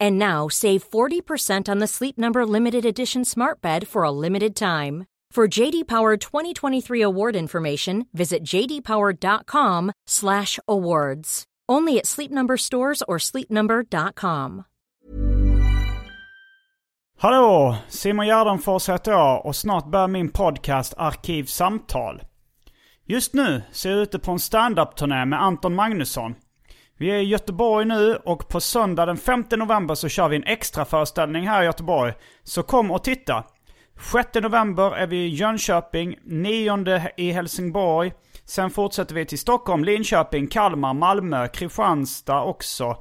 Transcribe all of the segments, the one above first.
And now save 40% on the Sleep Number limited edition Smart Bed for a limited time. For JD Power 2023 award information, visit jdpower.com/awards. Only at Sleep Number stores or sleepnumber.com. Hallå! Simon Gärdenfors heter jag och snart börjar min podcast Arkivsamtal. Just nu så är jag ute på en stand-up-turné med Anton Magnusson. Vi är i Göteborg nu och på söndag den 5 november så kör vi en extra föreställning här i Göteborg. Så kom och titta! 6 november är vi i Jönköping, 9 i Helsingborg. Sen fortsätter vi till Stockholm, Linköping, Kalmar, Malmö, Kristianstad också.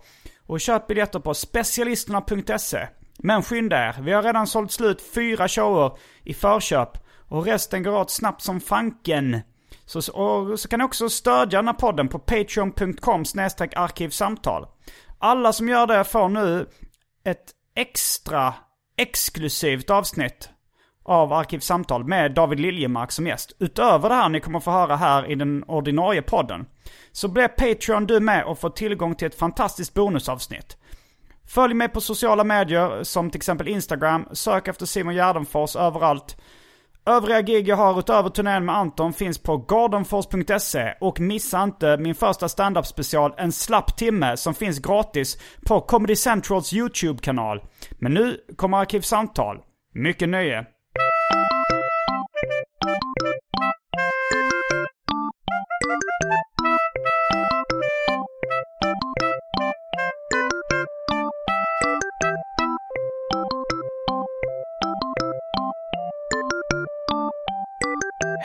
Och köp biljetter på specialisterna.se. Men skynda er, vi har redan sålt slut fyra shower i förköp. Och resten går åt snabbt som fanken. Så, och så kan ni också stödja den här podden på patreon.com arkivsamtal. Alla som gör det får nu ett extra exklusivt avsnitt av Arkivsamtal med David Liljemark som gäst. Utöver det här ni kommer få höra här i den ordinarie podden. Så blir Patreon du med och får tillgång till ett fantastiskt bonusavsnitt. Följ mig på sociala medier som till exempel Instagram, sök efter Simon Gärdenfors överallt. Övriga gig jag har utöver turnén med Anton finns på gardenfors.se och missa inte min första standup special En slapp timme som finns gratis på Comedy Centrals YouTube-kanal. Men nu kommer Arkivsamtal. Mycket nöje!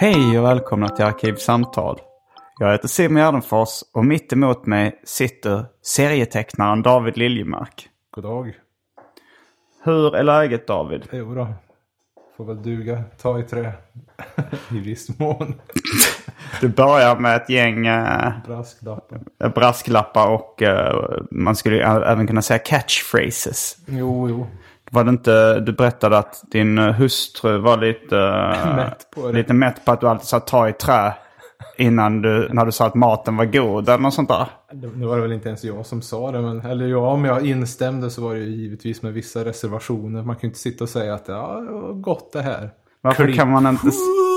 Hej och välkomna till Arkivsamtal. Jag heter Simon Gärdenfors och mitt emot mig sitter serietecknaren David Liljemark. God dag. Hur är läget David? Jo då. Får väl duga. Ta i trä. I viss mån. Du börjar med ett gäng äh, Brasklappar. brasklappar och äh, man skulle även kunna säga catchphrases. Jo, jo. Var det inte, du berättade att din eh, hustru var lite, Mätt på det. lite mätt på att du alltid sa ta i trä innan du, när du sa att maten var god eller något sånt där. Det var det väl inte ens jag som sa det. Men, eller ja, om jag instämde så var det ju givetvis med vissa reservationer. Man kan ju inte sitta och säga att ja, det var gott det här. Varför Klipp. kan man inte...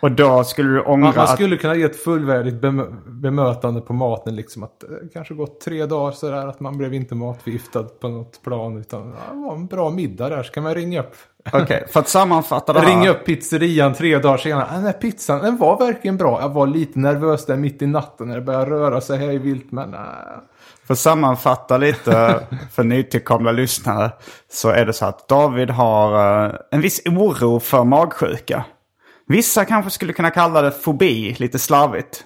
Och då skulle du ångra Man, man att... skulle kunna ge ett fullvärdigt bemö bemötande på maten. Liksom att det kanske gått tre dagar sådär. Att man blev inte matviftad på något plan. Utan ja, det var en bra middag där. Så kan man ringa upp. Okej, för att sammanfatta det här. Ringa upp pizzerian tre dagar senare. "Ah, Den här pizzan, den var verkligen bra. Jag var lite nervös där mitt i natten när det började röra sig här i vilt. Men nej. För att sammanfatta lite för nytillkomna lyssnare. Så är det så att David har eh, en viss oro för magsjuka. Vissa kanske skulle kunna kalla det fobi, lite slarvigt.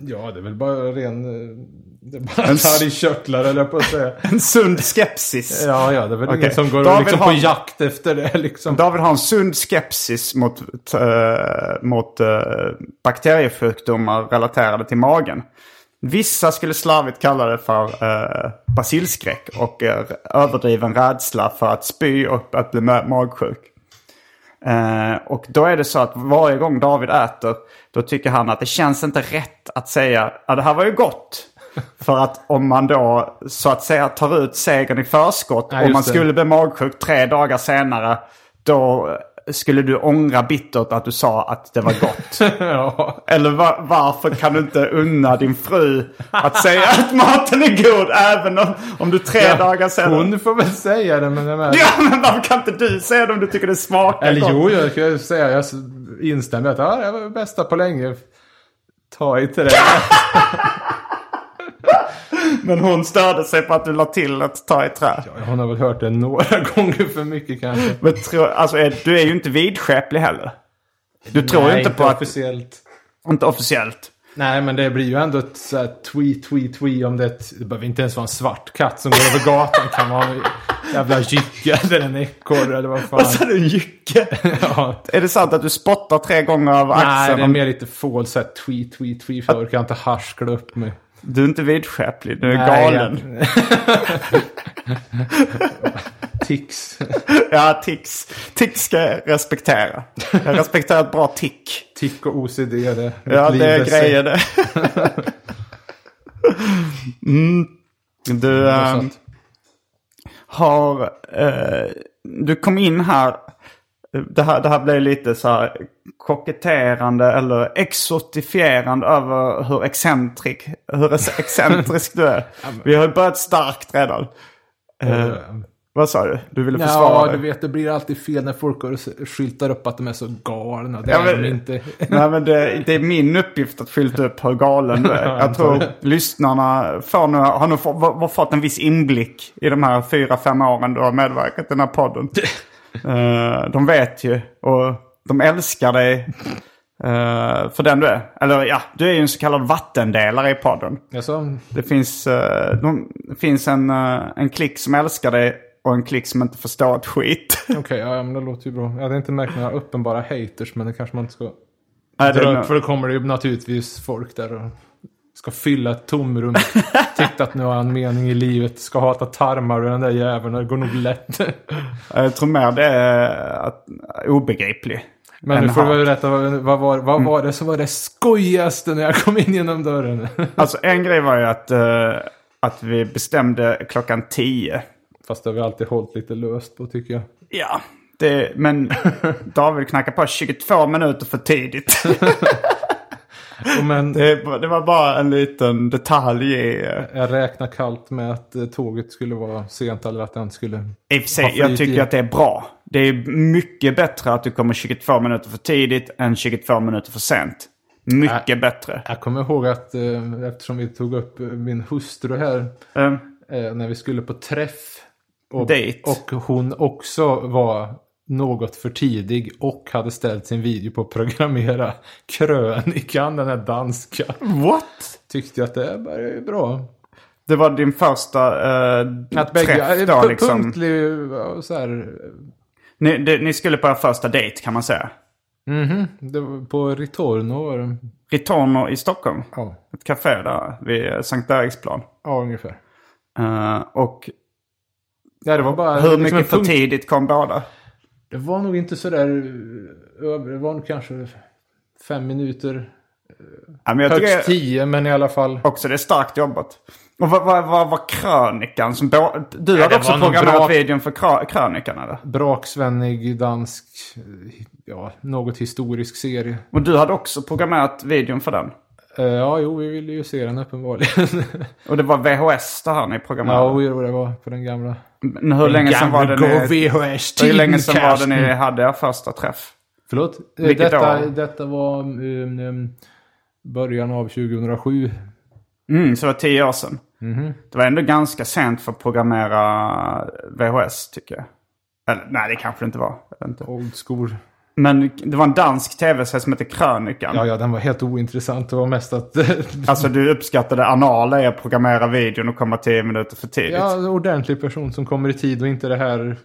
Ja, det är väl bara ren... eh, Det är bara En att s- i körtlar eller på att säga. En sund skepsis. Ja, ja, det är väl Okej. ingen som går David liksom har- på jakt efter det liksom. David har en sund skepsis mot, eh, mot uh, bakteriesjukdomar relaterade till magen. Vissa skulle slarvigt kalla det för uh, basilskräck och uh, överdriven rädsla för att spy och att bli ma- magsjuk. Eh, och då är det så att varje gång David äter, då tycker han att det känns inte rätt att säga ja det här var ju gott. För att om man då så att säga tar ut segern i förskott, Ja, om man det. skulle bli magsjuk tre dagar senare, då skulle du ångra bittert att du sa att det var gott? ja. Eller va- varför kan du inte unna din fru att säga att maten är god även om, om du tre dagar senare... Hon får väl säga det men jag menar... Ja, men varför kan inte du säga det om du tycker det smakar Eller gott? jo, jag kan säga, jag instämmer att ja, det var det bästa på länge. Ta i till det. Men hon störde sig på att du la till att ta i trä. Hon har väl hört det några gånger för mycket kanske. Men tro, alltså, är, du är ju inte vidskeplig heller. Du tror ju Nej, inte på att... officiellt. Inte officiellt. Nej, men det blir ju ändå ett så här tweet, tweet, tweet om det. ett- Det behöver inte ens vara en svart katt som går över gatan. kan vara en jävla jycke eller en ekorre eller vad fan. Vad sa du? En jycke? ja. är det sant att du spottar tre gånger av Nej, axeln? det är mer lite fål, så här tweet, tweet, tweet. För jag orkar inte harskla upp mig. Du är inte vidskeplig, du är Nej, galen. Tics. Ja, tics. Tics ska jag respektera. Jag respekterar ett bra tick. Tick och OCD. Det, Ja, det är grejer det. mm. Du sånt. har... Eh, du kom in här. Det här, det här blev lite så här koketterande eller exotifierande över hur excentrik, hur excentrisk du är. Vi har ju börjat starkt redan. Eh, vad sa du? Du ville försvara Ja, dig? du vet, det blir alltid fel när folk skyltar upp att de är så galna. Det Ja, är men- de inte. Nej men det, det är min uppgift att skylta upp hur galen du är. Jag tror lyssnarna får nu, har nu fått, fått en viss inblick i de här fyra, fem åren du har medverkat i den här podden. Eh, de vet ju och de älskar dig eh, för den du är. Eller ja, du är ju en så kallad vattendelare i podden. Alltså, Det finns, eh, de, det finns en, en klick som älskar dig och en klick som inte förstår ett skit. Okej, ja, men det låter ju bra. Jag hade inte märkt några uppenbara haters, men det kanske man inte ska Nej, det. För då kommer det ju naturligtvis folk där och ska fylla ett tomrum. Tyckte att nu har han mening i livet. Ska hata tarmar och den där jäveln. Det går nog lätt. Jag tror mer det är att, obegriplig. Men nu får du berätta, vad, vad, var, vad var det som var det skojigaste när jag kom in genom dörren? Alltså en grej var ju att, eh, att vi bestämde klockan 10. Fast det har vi alltid hållit lite löst på tycker jag. Ja, det, men David knackade på 22 minuter för tidigt. Men Det, det var bara en liten detalj i... eh, jag räknar kallt med att eh, tåget skulle vara sent eller att den skulle... I och för sig, jag tycker i. att det är bra. Det är mycket bättre att du kommer 22 minuter för tidigt än 22 minuter för sent. Mycket bättre. Jag kommer ihåg att eh, eftersom vi tog upp min hustru här eh, när vi skulle på träff. Och, Date. och hon också var något för tidig och hade ställt sin video på att programmera krönikan, den här danska. what? Tyckte jag att det var ju bra. Det var din första eh, Att bägge, träff eh, då liksom. punktlig så här. Ni, det, ni skulle på er första dejt kan man säga. Mhm, det var på Ritorno var det. Ritorno i Stockholm. Ja, Ett café där vid Sankt Eriksplan. ja ungefär. Eh, och Ja, det var bara hur liksom mycket för punkt- tidigt kom båda? Det var nog inte så där eh, det var nog kanske fem minuter. Ja, men jag Högst tio, men i alla fall. också det är starkt jobbat. Och vad, vad, vad var krönikan? Som du Ja, hade också programmerat bra- videon för krö- krönikan eller? Braksvännig dansk, eh, ja, något historisk serie. Och du hade också programmerat videon för den? Eh, ja, jo, vi ville ju se den uppenbarligen. Och det var VHS det här ni programmerade? ja, jo, det var på den gamla. Men hur länge sedan var det ni... VHS Hur länge sedan var det ni hade er första träff? Förlåt? Eh, Vilket Detta, år? detta var um, um, början av 2007. Mm, så det var tio år sedan. Mhm. Det var ändå ganska sent för att programmera VHS tycker jag. Eller nej, det kanske det inte var. Inte. Old school. Men det var en dansk tv-serie som heter Krönikan. Ja, ja, den var helt ointressant. Det var mest att... Alltså du uppskattade anala i att programmera videon och komma tio minuter för tidigt. ja, en ordentlig person som kommer i tid och inte det här...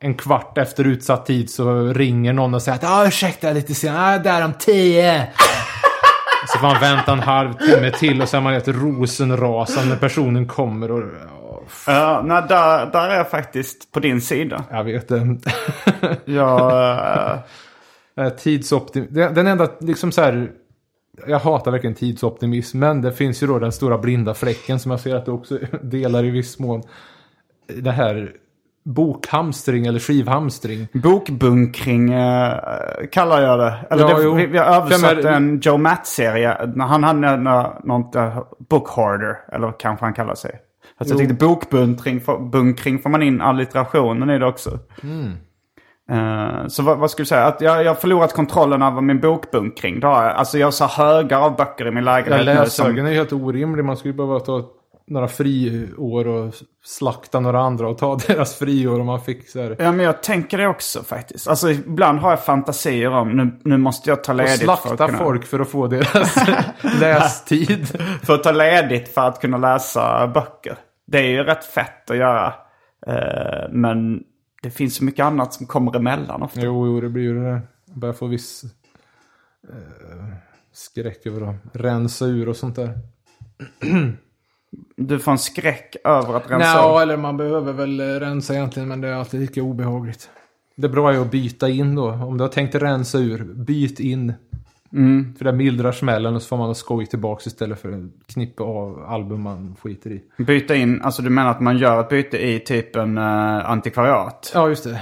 En kvart efter utsatt tid så ringer någon och säger att ah, ursäkta jag lite sen, ah, där om tio. så får man vänta en halvtimme till och så är man helt rosenrasande när personen kommer och... Ja, nej, där, där är jag faktiskt på din sida. Jag vet det. Jag, eh, Eh, Tidsoptim... Den enda liksom så här... Jag hatar verkligen tidsoptimism, men det finns ju då den stora blinda fläcken som jag ser att du också delar i viss mån. Det här bokhamstring eller skivhamstring. Bokbunkring eh, kallar jag det. Eller Ja, det, vi, har översatt är en Joe Matt-serie. Han hade nå- något uh, book hoarder. Eller kanske han kallar sig. Alltså jag Jo. tyckte bokbunkring bunkring får man in allitterationen i det också. Mm. Eh, så vad, vad skulle du säga? Att jag, jag har förlorat kontrollen över min bokbunkring. Har jag. Alltså jag har så högar av böcker i min Ja, lägenhet. som- läshögen är helt orimlig. Man skulle behöva ta några friår och slakta några andra och ta deras friår om man här. Ja men jag tänker det också faktiskt. Alltså ibland har jag fantasier om nu, nu måste jag ta Och ledigt för att slakta kunna... folk för att få deras lästid. För att ta ledigt för att kunna läsa böcker. Det är ju rätt fett att göra. Eh, men det finns så mycket annat som kommer emellan ofta. Jo, jo, det blir ju det där. Jag börjar få viss eh, skräck över att rensa ur och sånt där. Du får en skräck över att rensa upp. eller man behöver väl eh, rensa egentligen, men det är alltid lika obehagligt. Det bra är att byta in då. Om du har tänkt rensa ur, byt in. För det mildrar smällen och så får man skoj tillbaks istället för att knippa av album man skiter i. Byta in, alltså du menar att man gör ett byte i typ en uh, antikvariat? Ja, just det.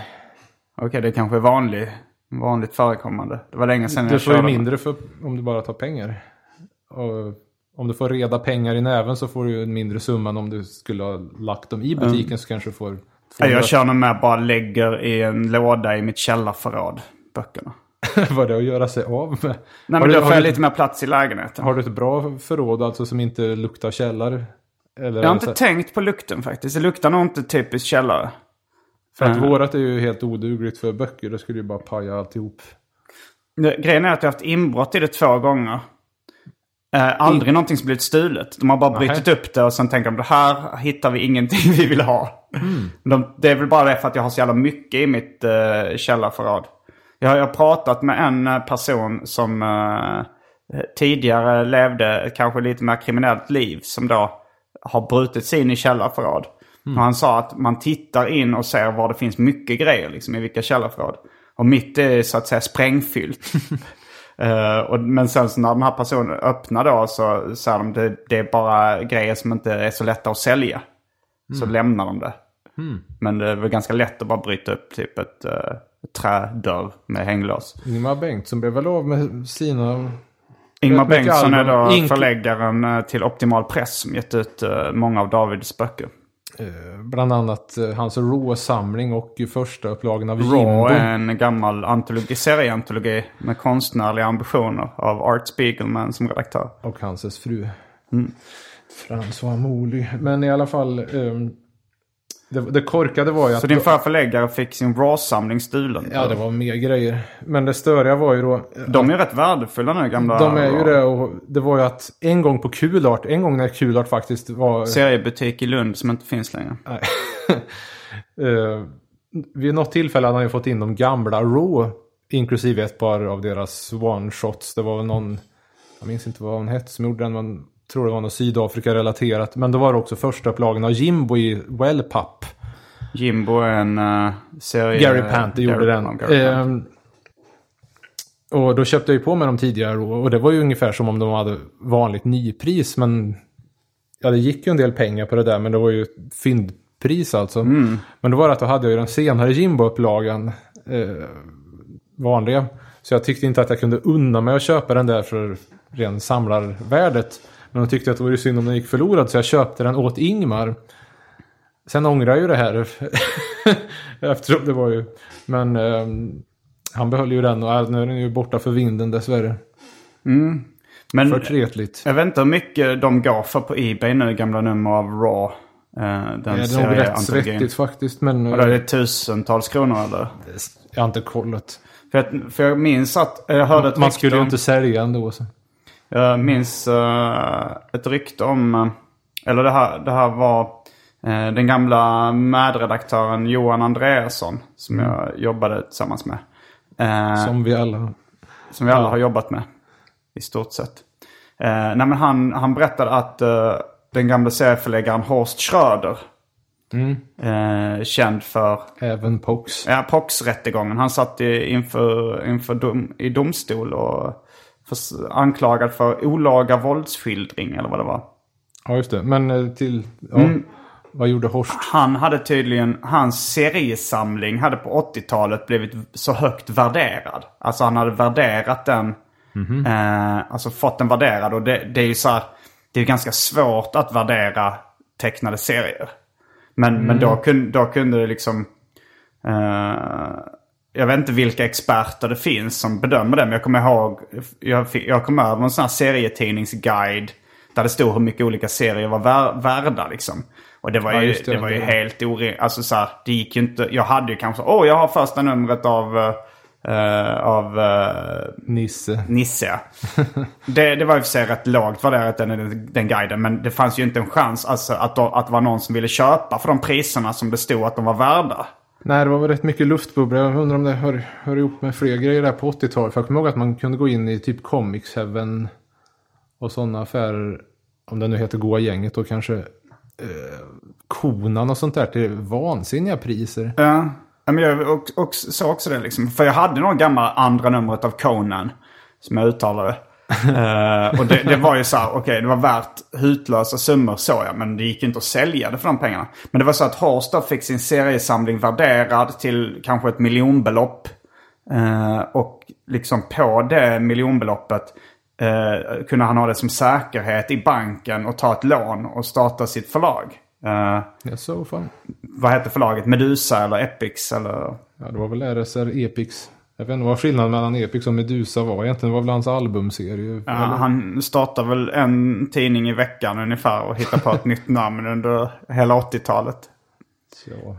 Okej, det kanske är vanlig, vanligt förekommande. Det var länge sedan Du jag får ju körde. mindre för, om du bara tar pengar. Och om du får reda pengar i näven så får du ju en mindre summa än om du skulle ha lagt dem i butiken så kanske du får... Jag kör nog med bara lägger i en låda i mitt källarförråd, böckerna. Vad det är att göra sig av med. Nej har, men du, då får jag lite mer plats i lägenheten. har du ett bra förråd alltså som inte luktar källare? Eller Jag har inte tänkt på lukten faktiskt. Det luktar nog inte typiskt källare. För att Mm. vårat är ju helt odugligt för böcker. Det skulle ju bara paja alltihop. Det- Grejen är att jag har haft inbrott i det två gånger. Eh, aldrig någonting som blivit stulet. De har bara brutit upp det och sen tänker de det här hittar vi ingenting vi vill ha. De, det är väl bara det för att jag har så jävla mycket i mitt uh, källarförråd. Jag har, pratat med en eh, person som eh, tidigare levde kanske lite mer kriminellt liv. Som då har brutit sig in i källarförråd. Och han sa att man tittar in och ser var det finns mycket grejer liksom, i vilka källarförråd. Och mitt är så att säga sprängfyllt. Eh, och, men sen så när den här personen öppnar då så säger de det, det är bara grejer som inte är så lätta att sälja. Så lämnar de det. Men det väl ganska lätt att bara bryta upp typ ett, uh, trädörr med hänglås. Ingmar Bengtsson blev väl av med sina... Ingmar Bengtsson är då Ink- förläggaren eh, till Optimal Press som gett ut eh, många av Davids böcker. Eh, bland annat hans Raw-samling och första upplagan av Raw Jimbo. är en gammal antologi, serieantologi med konstnärliga ambitioner av Art Spiegelman som redaktör. Och hans fru. Mm. François Mouly. Men i alla fall. ehm, det, det korkade var ju att... Så din förra förläggare fick sin Raw-samling stulen? Ja, det var mer grejer. Men det störiga var ju då... De är ju rätt värdefulla nu, gamla De är ju det och det var ju att en gång på Kulart, en gång när Kulart faktiskt var... Seriebutik i Lund som inte finns längre. Nej. Eh, vid något tillfälle hade han ju fått in de gamla Raw. Inklusive ett par av deras one-shots. Det var väl någon, jag minns inte vad hon hette som gjorde den, men tror det var något Sydafrika-relaterat. Men då var det också första upplagan av Jimbo i Wellpapp. Jimbo är en uh, serie... Gary Panther gjorde Gary- den. Ehm, och då köpte jag ju på mig dem tidigare och det var ju ungefär som om de hade vanligt nypris. Men ja, det gick ju en del pengar på det där, men det var ju fyndpris alltså. Mm. Men då var det att då hade jag ju den senare Jimbo-upplagan. Eh, vanliga. Så jag tyckte inte att jag kunde unna mig att köpa den där för ren samlarvärdet. Men då tyckte att det vore synd om den gick förlorad så jag köpte den åt Ingmar. Sen ångrar jag ju det här. Eftersom det var ju... Men ehm, han behöll ju den och nu är den ju borta för vinden dessvärre. Men Förtretligt. jag vet inte hur mycket de går för på Ebay nu, gamla nummer av Raw. Uh, den Det är nog rätt svettigt faktiskt men... Och då är eh, det tusentals kronor eller? Jag har inte kollat. För, att, för jag minns att, jag hörde ett Man skulle ju inte sälja ändå. Så. Jag minns eh, ett rykte om, eh, eller det här, det här var eh, den gamla medredaktören Johan Andreasson som jag jobbade tillsammans med. Som vi alla... som vi alla har jobbat med i stort sett. Nej, men han, han berättade att den gamla serieförläggaren Horst Schröder, eh, känd för Även Pox. ja, Pox-rättegången. Han satt i, inför, inför dom, i domstol och för, anklagad för olaga våldsskildring eller vad det var. Ja, just det. Men eh, till... Ja. Mm. Vad gjorde Horst? Han hade tydligen, hans seriesamling hade på 80-talet blivit så högt värderad. Alltså han hade värderat den, eh, alltså fått den värderad. Och det, det är ju så här, det är ganska svårt att värdera tecknade serier. Men, men då, kunde, då kunde det liksom, eh, jag vet inte vilka experter det finns som bedömer det. Men jag kommer ihåg, jag, fick, jag kom över en sån här serietidningsguide. Där det stod hur mycket olika serier var vär, värda liksom. Och det var Ja, ju, just det. det, var ju helt orimligt. Alltså så här, det gick ju inte. Jag hade ju kanske, åh jag har första numret av, eh, av eh, Nisse. Nisse. det, det var i och för sig rätt lågt värderat den, den guiden. Men det fanns ju inte en chans alltså, att, att det var någon som ville köpa för de priserna som det stod att de var värda. Nej, det var väl rätt mycket luftbubblor. Jag undrar om det hör, hör ihop med fler grejer där på 80-talet. För jag kommer ihåg att man kunde gå in i typ Comics Heaven och sådana affärer. Om det nu heter Goa gänget då kanske. Eh, Konan och sånt där till vansinniga priser. Ja, men jag och, och, sa också det liksom. För jag hade någon gammal andra numret av Conan. Som jag uttalade. Eh, och det, det var ju så här, okej det var värt hutlösa summor så ja. Men det gick inte att sälja det för de pengarna. Men det var så att Horst då fick sin seriesamling värderad till kanske ett miljonbelopp. Eh, och liksom på det miljonbeloppet eh, kunde han ha det som säkerhet i banken och ta ett lån och starta sitt förlag. Ja, så fan. vad hette förlaget? Medusa eller Epix eller? Ja, det var väl RSR Epix. Jag vet inte vad skillnaden mellan Epix och Medusa var. Egentligen var väl hans albumserie. Ja, han startar väl en tidning i veckan ungefär och hittar på ett nytt namn under hela 80-talet. Ja.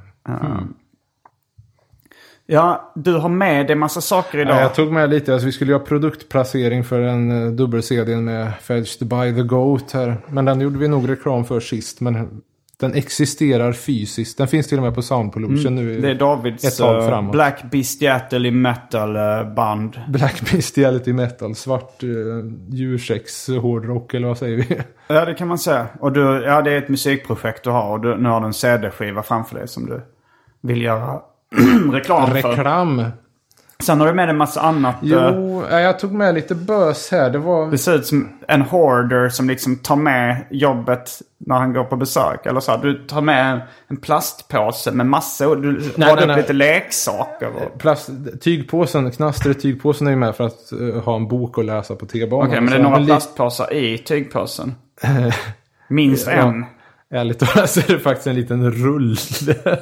Ja, du har med dig massa saker idag. Ja, jag tog med lite, alltså vi skulle göra produktplacering för en uh, dubbel-CD med Fetched by the Goat här. Men den gjorde vi nog reklam för sist. Men den existerar fysiskt. Den finns till och med på Sound Pollution nu. Mm. Det är Davids ett tag eh, framåt. Black Bestiality Metal eh, band. Black Bestiality Metal, svart uh, djursex hårdrock eller vad säger vi? Ja, det kan man säga. Och du, ja, det är ett musikprojekt du har och du, nu har du en CD-skiva framför dig som du vill göra reklam för. Reklam. Sen har du med dig en massa annat. eh, Jo, ja, jag tog med lite bös här. Det var... Det ser ut som en hoarder som liksom tar med jobbet när han går på besök. Eller så. här, Du tar med en plastpåse med massor. Du Nej, radar upp nej. lite leksaker. Och... Plast, tygpåsen, knastret tygpåsen är ju med för att eh, ha en bok att läsa på T-banan. Okej, men det är några plastpåsar i tygpåsen. Minst Ja. en. Ärligt talat så är det faktiskt en liten rulle.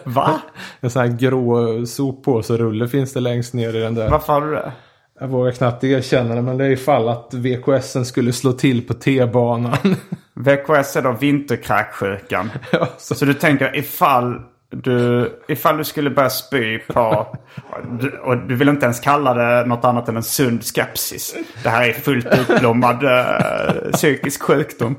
Va? En sån här grå soppåserulle finns det längst ner i den där. Varför har du det? Jag vågar knappt erkänna det men det är ifall att VKSen skulle slå till på T-banan. VKS är då vinterkräksjukan. ja, så, Så du tänker ifall du, ifall du skulle börja spy på... du- Och du vill inte ens kalla det något annat än en sund skepsis. Det här är fullt utblommad eh, psykisk sjukdom.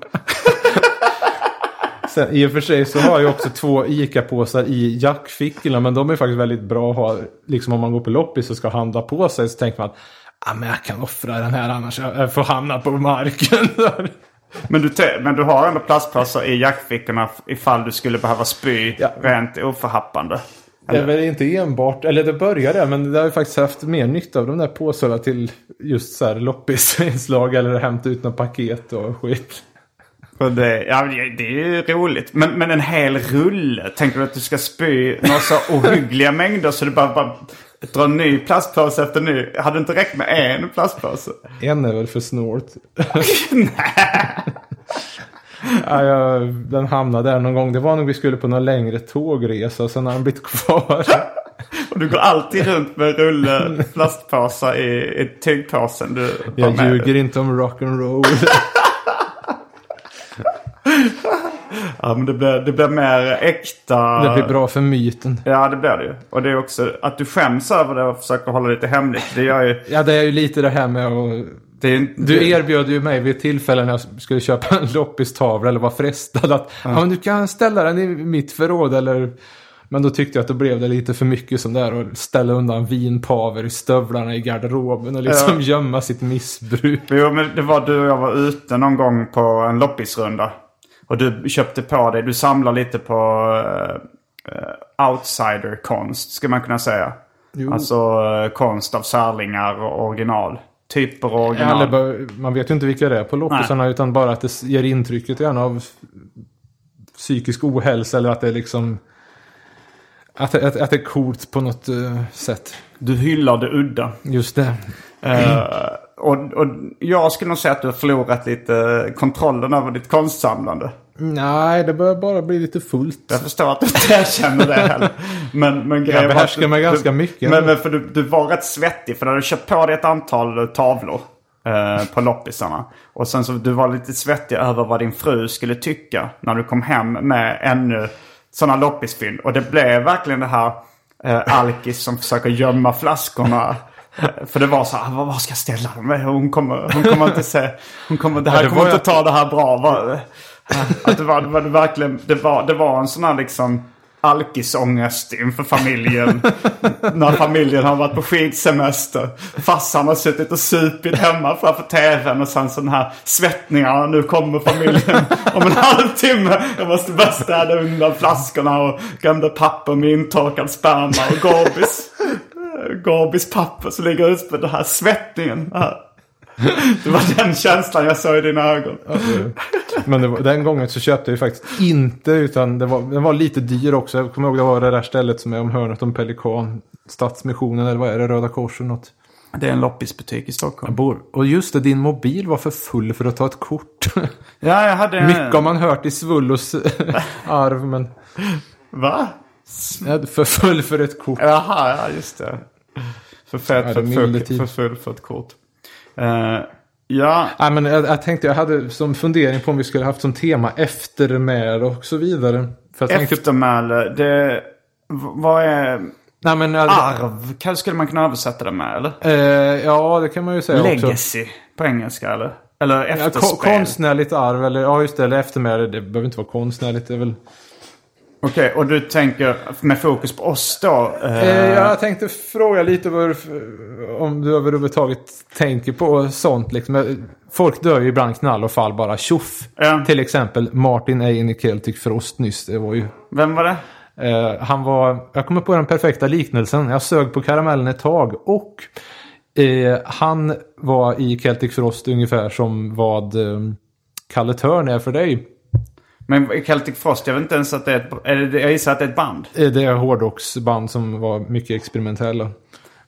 Sen, I och för sig så har jag också två ICA-påsar i jackfickorna men de är faktiskt väldigt bra att ha. Liksom om man går på loppis och ska handla på sig så tänker man att ah, men jag kan offra den här annars jag får hamna på marken. Men du, men du har ändå plastpåsar i jackfickorna ifall du skulle behöva spy Ja. rent oförhappande. Det är väl inte enbart, eller det började men det har ju faktiskt haft mer nytta av de där påsarna till just så här loppisinslag eller hämta ut något paket och skit. Det, ja, det är ju roligt. Men, men en hel rulle. Tänker du att du ska spy några så ohyggliga mängder så du bara, bara drar ny plastpåse efter ny? Hade det inte räckt med en plastpåse? En är väl för snålt. ja, jag, den hamnade där någon gång. Det var nog vi skulle på någon längre tågresa och sen har den blivit kvar. Och du går alltid runt med rulle plastpåsar i, i tygpåsen du Jag ljuger dig. inte om rock'n'roll. Ja, men det blir, det blir mer äkta. Det blir bra för myten. Ja, det blir det ju. Och det är också att du skäms över det och försöker hålla lite hemligt. Det gör ju... Ja, det är ju lite det här med att... Det ju- Du erbjöd ju mig vid ett tillfälle när jag skulle köpa en loppistavla eller var frestad att ja. men du kan ställa den i mitt förråd eller... Men då tyckte jag att då blev det lite för mycket som där att ställa undan vinpaver i stövlarna i garderoben och liksom Ja. gömma sitt missbruk. Jo, men det var du och jag var ute någon gång på en loppisrunda. Och du köpte på dig, du samlar lite på uh, outsider-konst, ska man kunna säga. Jo. Alltså eh, konst av särlingar och original. Typer och original. Eller bara, man vet ju inte vilka det är på loppisarna utan bara att det ger intrycket gärna av psykisk ohälsa eller att det är liksom... Att, att, att det är coolt på något eh, sätt. Du hyllar det udda. Just det. Eh, och, och jag skulle nog säga att du har förlorat lite kontrollen över ditt konstsamlande. Nej, det börjar bara bli lite fullt. Jag förstår att du inte erkänner det heller. Men, men grejen att behärskar du- mig ganska du, mycket. Men, men för du, du var rätt svettig för du hade köpt på dig ett antal tavlor eh, på loppisarna. Och sen så du var lite svettig över vad din fru skulle tycka när du kom hem med ännu sådana loppisfynd. Och det blev verkligen det här eh, alkis som försöker gömma flaskorna. För det var så här, vad ska jag ställa med? Hon kommer, hon kommer inte se, hon kommer, det här Ja, det kommer var inte ta det här bra. Vad- Att det var, det var det verkligen, det var, det var en sån här liksom alkisångest inför familjen. när familjen har varit på skidsemester. Farsan har suttit och supit hemma framför tvn och sen sån här svettningar. Nu kommer familjen om en halvtimme. Jag måste bara städa undan flaskorna och gamla papper med intorkad sperma och Gorbis. Gorbis papper som ligger ute på den här svettningen. Det var den känslan jag såg i dina ögon. Men det var, den gången så köpte jag ju faktiskt inte utan det var, den var lite dyr också. Jag kommer ihåg det var det där stället som är om hörnet om Pelikan. Stadsmissionen eller vad är det? Röda Korset något. Det är en loppisbutik i Stockholm. Jag bor. Och just det, din mobil var för full för att ta ett kort. Ja, jag hade... Mycket har man hört i Svullos arv men Va? jag är för full för ett kort. Jaha, ja just det. För fett Ja, för, tid. för full för ett kort. Eh, ja, Nej, men jag, jag tänkte, jag hade som fundering på om vi skulle haft som tema eftermäle och så vidare. För jag tänkte, eftermäle. Det... Vad är... nej, men, Arv? Kan, skulle man kunna översätta det med eller? eh, ja, det kan man ju säga också. Legacy på engelska eller? Eller Ja, efterspel? konstnärligt arv eller ja just det, eller eftermäle. Det behöver inte vara konstnärligt. Det är väl... Okej, och du tänker med fokus på oss då? eh, Eh, jag tänkte fråga lite om du överhuvudtaget tänker på sånt. Liksom. Folk dör ju ibland knall och fall bara tjoff. Ja. Till exempel Martin Ain i Celtic Frost nyss. Det var ju... Vem var det? Eh, han var... Jag kommer på den perfekta liknelsen. Jag sög på karamellen ett tag och eh, han var i Celtic Frost ungefär som vad eh, Kalle Törn är för dig. Men Celtic Frost, jag vet inte ens att det är ett... Är det, jag gissar att det är ett band. Det är hårdrocksband som var mycket experimentella.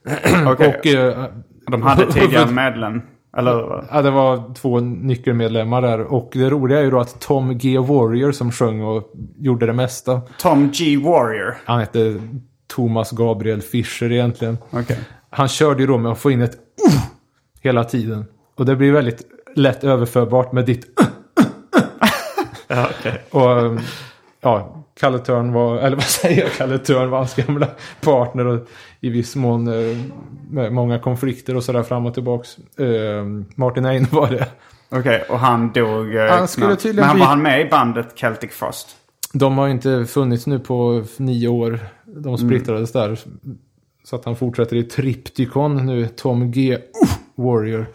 Okej. Och eh, De hade tidigare medlem. Eller? Ja, det var två nyckelmedlemmar där. Och det roliga är ju då att Tom G. Warrior som sjöng och gjorde det mesta. Tom G. Warrior. Han hette Thomas Gabriel Fischer egentligen. Okej. Han körde ju då med att få in ett uh, hela tiden. Och det blir väldigt lätt överförbart med ditt uh. Ja, okej. Och um, ja, Kalle Törn var, eller vad säger jag, Kalle Törn var hans gamla partner och i viss mån eh, med många konflikter och sådär fram och tillbaks. Eh, Martin Ein var det. Okej, och han dog eh, Han skulle tydligen Men bli- var han med i bandet Celtic Frost? De har inte funnits nu på nio år. De splittrades där. Så att han fortsätter i Triptychon nu, Tom G. Uh, Warrior.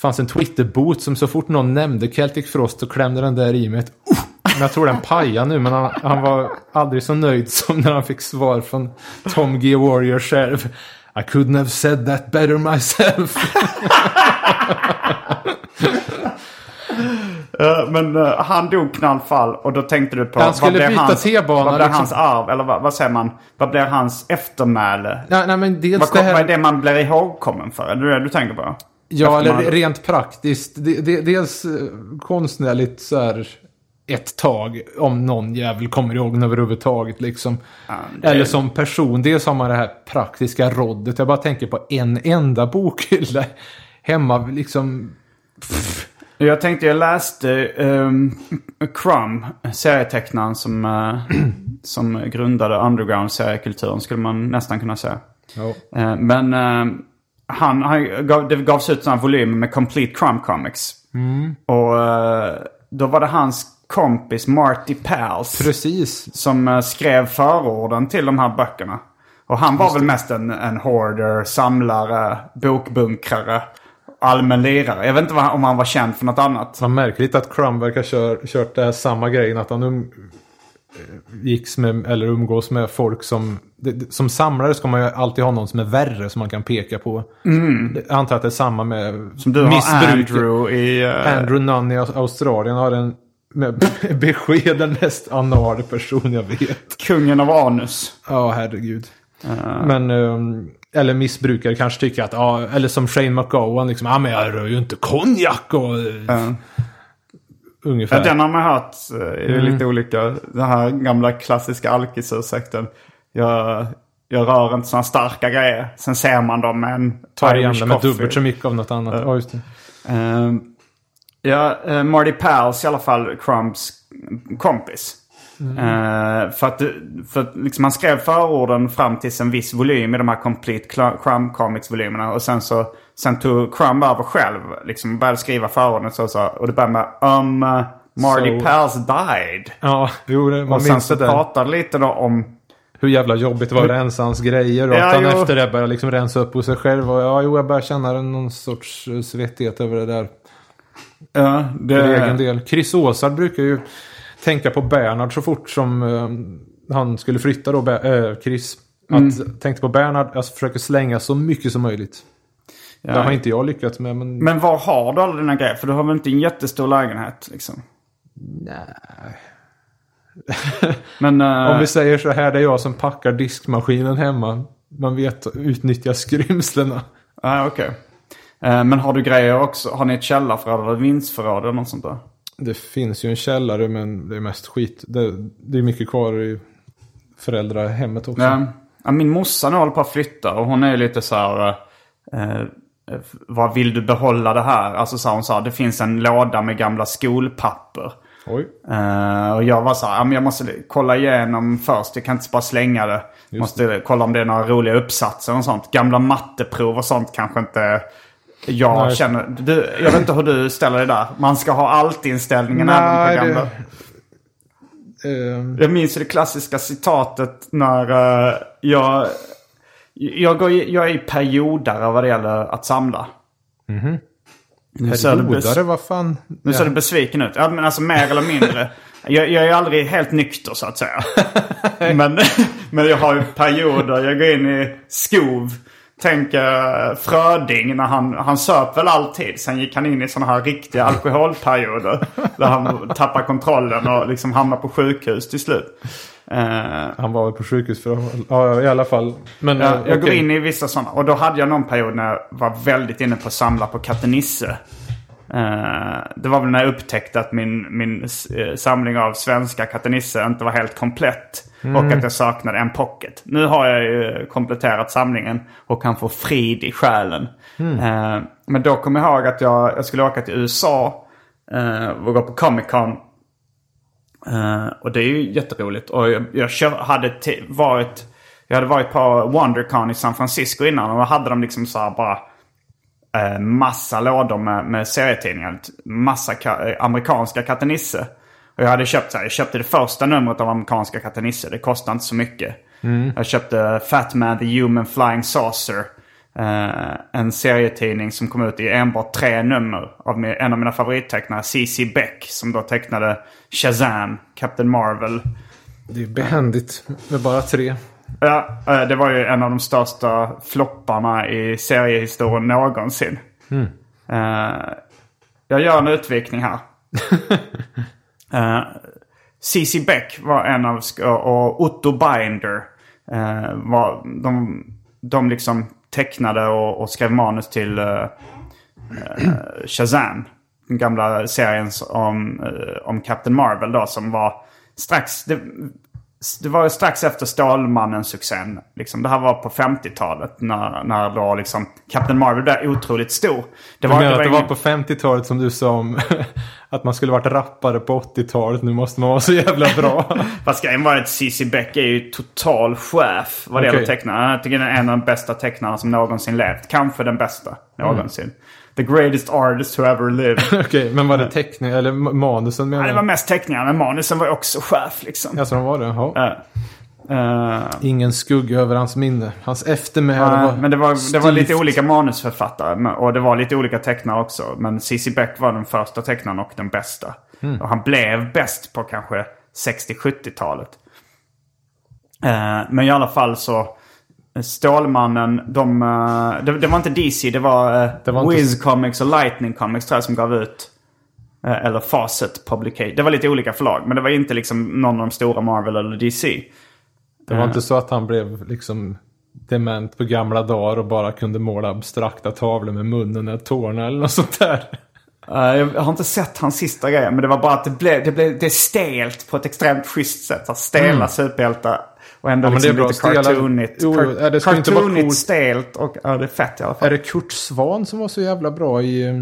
Fanns en Twitter-bot som så fort någon nämnde Celtic Frost så klämde den där i med ett uh. Men jag tror den pajar nu, men han, han var aldrig så nöjd som när han fick svar från Tom G. Warrior själv. I couldn't have said that better myself. Eh, men eh, han dog knallfall och då tänkte du på... Han skulle vad blev byta hans- T-bana, Vad blev liksom. hans arv? Eller vad, vad säger man? Vad blir hans eftermäle? nej, nej, men dels Vad, det här... vad är det man blir ihågkommen för? Är det det du tänker på? Ja, eller man- rent praktiskt. De, de, dels eh, konstnärligt så här ett tag. Om någon jävel kommer ihåg den överhuvudtaget liksom. det- Eller som person. Dels har man det här praktiska roddet. Jag bara tänker på en enda bokhylla hemma liksom. Jag tänkte, jag läste um, Crumb, serietecknaren som, eh, som grundade underground-seriekulturen skulle man nästan kunna säga. Ja. Eh, men eh, han, han gav, det gavs ut sådana volymer med Complete Crumb Comics. Och eh, då var det hans kompis Marty Pals Precis. som eh, skrev förorden till de här böckerna. Och han var väl mest en, en hoarder, samlare, bokbunkrare, allmän lirare. Jag vet inte vad, om han var känd för något annat. Man märkligt att Crumb verkar kör, kört det här samma grejen. Att han um, gicks med, eller umgås med folk som... Det, som samlare ska man ju alltid ha någon som är värre som man kan peka på. Det- Jag antar att det är samma med Som du har missbruk. Andrew i... eh, Andrew Nunn i Aus- Australien har en med besked den mest anale person jag vet. Kungen av anus. Ja, herregud. Men, ehm, eller missbrukare kanske tycker att, ja, eller som Shane McGowan, liksom, ja men jag rör ju inte konjak och... Ja. Ungefär. Ja, den har man hört eh, i lite olika, den här gamla klassiska alkisursäkten. Jag, jag rör inte sådana starka grejer. Sen ser man dem med en Tar Irish med dubbelt så mycket av något annat. Ja, just det. Ehm, ja, eh, Marty Pals i alla fall Crumps kompis. Eh, för att, för att liksom han skrev förorden fram till en viss volym i de här Complete Crumb Comics-volymerna. Och sen så sen tog Crumb över själv. Liksom började skriva förorden så, så. Och det började med um, uh, Marty So- Pals died. Ja, jo, det, man Och sen så det pratade lite då om Hur jävla jobbigt det var att rensa hans grejer och Ja, att han jo. efter det började liksom rensa upp hos sig själv. Och ja, jo, jag börjar känna någon sorts eh, svettighet över det där. Ja, det, För egen del. Chris Åsard brukar ju tänka på Bernhard så fort som eh, han skulle flytta då, eh, Chris. Att tänkte på Bernhard, jag försöker slänga så mycket som möjligt. Ja. Det har inte jag lyckats med, men... Men var har du alla dina grejer? För du har väl inte en jättestor lägenhet liksom? Nej. Men... eh, Om vi säger så här, det är jag som packar diskmaskinen hemma. Man vet att utnyttja skrymslena. Ja, okej. Eh, Men har du grejer också? Har ni ett källarförråd eller vindsförråd eller något sånt där? Det finns ju en källare men det är mest skit. Det, det är mycket kvar i föräldrahemmet också. Ja. Ja, min morsa nu håller på att flytta och hon är lite så här... eh, vad vill du behålla det här? Alltså så hon sa det finns en låda med gamla skolpapper. Eh, och jag var så här, jag måste kolla igenom först. Jag kan inte bara slänga det. måste kolla om det är några roliga uppsatser och sånt. Gamla matteprov och sånt kanske inte jag Nej. känner. Du, jag vet inte hur du ställer dig där. Man ska ha allt-inställningen även på det- gamla. Ehm, Jag minns det klassiska citatet när eh, jag... Jag, går, jag är periodare vad det gäller att samla. Nu ser du bes- vad fan? nu ser du besviken ut. Ja, men alltså mer eller mindre. Jag, jag är aldrig helt nykter så att säga. men, men jag har ju perioder. Jag går in i skov. Tänk eh, Fröding när han, han söp väl alltid. Sen gick han in i sådana här riktiga alkoholperioder. där han tappar kontrollen och liksom hamnar på sjukhus till slut. Eh, Han var väl på sjukhus för att... Ja, i alla fall. Men, Ja, eh, jag går in i vissa sådana. Och då hade jag någon period när jag var väldigt inne på att samla på Katte Nisse. Eh, det var väl när jag upptäckte att min, min samling av svenska Katte Nisse inte var helt komplett. Och att jag saknade en pocket. Nu har jag ju kompletterat samlingen och kan få frid i själen. Eh, men då kom jag ihåg att jag, jag skulle åka till USA och gå på Comic Con. Eh, och det är ju jätteroligt. Och jag, jag kör, hade varit... Jag hade varit på WonderCon i San Francisco innan och då hade de liksom så här bara eh, massa lådor med, med serietidningar. Massa ka- eh, amerikanska Katte Nisse. Och jag hade köpt så här, jag köpte det första numret av amerikanska Katte Nisse. Det kostade inte så mycket. Jag köpte Fat Man the Human Flying Saucer. Eh, en serietidning som kom ut i enbart tre nummer av en av mina favorittecknare, C.C. Beck, som då tecknade Shazam, Captain Marvel. Det är behändigt med bara tre. Ja, eh, det var ju en av de största flopparna i seriehistorien någonsin. Eh, jag gör en utvikning här. C.C. Beck var en av, och Otto Binder. eh, var, de, de liksom tecknade och, och skrev manus till eh, eh Shazam. Den gamla serien om, eh, om Captain Marvel då som var strax... Det, det var ju strax efter Stålmannen-succén. Liksom, det här var på 50-talet när, när då liksom Captain Marvel blev otroligt stor. Det Du menar att det var på 50-talet som du sa om att man skulle varit rappare på 80-talet. Nu måste man vara så jävla bra. Fast grejen var att C.C. Beck är ju total chef vad det gäller tecknare. Jag tycker den är en av de bästa tecknarna som någonsin levt. Kanske den bästa någonsin. The greatest artist who ever lived. Okej, men var det teckning eller ma- manusen menar Nej, det var mest teckningar, men manusen var ju också chef liksom. Alltså de var det? Ja. Eh, Ingen skugga över hans minne. Hans eftermäle Nej, var men det var, det var lite olika manusförfattare och det var lite olika tecknare också. Men C.C. Beck var den första tecknaren och den bästa. Mm. Och han blev bäst på kanske 60-70-talet. Eh, men i alla fall så Stålmannen, de, eh, det, det var inte DC, det var, eh, Det var inte- Wiz Comics och Lightning Comics tror jag som gav ut Eh, Eller Fawcett Publication. Det var lite olika förlag. Men det var inte liksom någon av de stora Marvel eller DC. Det var inte så att han blev liksom dement på gamla dagar och bara kunde måla abstrakta tavlor med munnen och tårna eller något sånt där. Eh, Jag har inte sett hans sista grej, men det var bara att det blev, det blev det är stelt på ett extremt schysst sätt. Så stela superhjältar. Och ändå. Ja, men det är liksom bra. lite cartoonigt. Jo, Car- det cartoonigt, coolt. stelt och ja, det är fett i alla fall. Är det Kurt Svan som var så jävla bra i eh,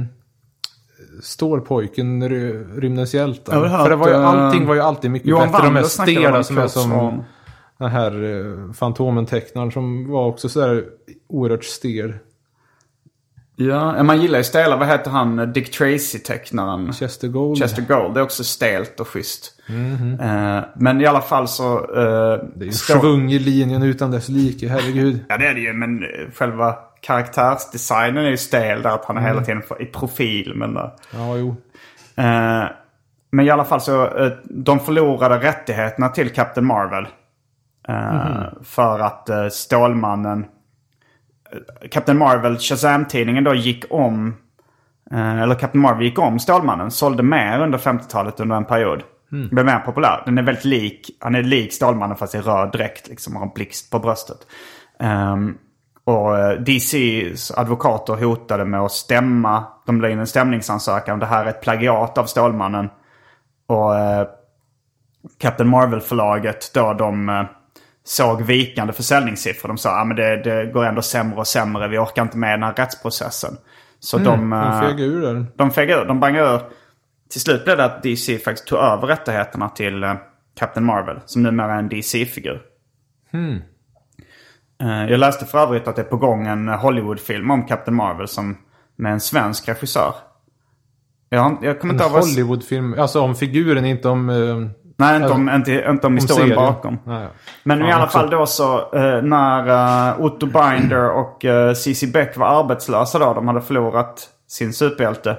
Stålpojken, Ry- Rymdens hjältar? För det var ju, eh, allting var ju alltid mycket Johan bättre. De här Wander snackade om stela som är som den här uh, Fantomen-tecknaren som var också sådär oerhört stel. Ja, man gillar ju stela. Vad heter han? Dick Tracy-tecknaren? Chester Gold. Chester Gold. Det är också stelt och schysst. Eh, men i alla fall så... eh, Det är ju står- svung i linjen utan dess like, herregud. Ja det är det ju, men eh, själva karaktärsdesignen är ju stel där att han är hela tiden i profil. Men, eh, Ja, jo. eh, men i alla fall så, eh, de förlorade rättigheterna till Captain Marvel. Eh, För att eh, Stålmannen, eh, Captain Marvel, Shazam-tidningen då gick om, eh, eller Captain Marvel gick om Stålmannen, sålde mer under 50-talet under en period. Blev mer populär. Den är väldigt lik, han är lik Stålmannen fast i röd dräkt liksom, och har en blixt på bröstet. Ehm, och eh, DCs advokater hotade med att stämma, de la in en stämningsansökan. Det här är ett plagiat av Stålmannen. Och eh, Captain Marvel-förlaget då de såg vikande försäljningssiffror. De sa att ah, det, det går ändå sämre och sämre. Vi orkar inte med den här rättsprocessen. Så de, De eh, feg ur där. de fegade ur. De bangade ur. Till slut blev det att DC faktiskt tog över rättigheterna till eh, Captain Marvel. Som numera är en DC-figur. Eh, jag läste för övrigt att det är på gång en Hollywood-film om Captain Marvel som, med en svensk regissör. Jag, jag kommer En inte ihåg. Hollywoodfilm, alltså om figuren, inte om... eh, Nej, inte om, inte, inte om historien serien. bakom. Nej. Men Fan i alla också. fall då så eh, när eh, Otto Binder och uh, Cici Beck var arbetslösa då, de hade förlorat sin superhjälte.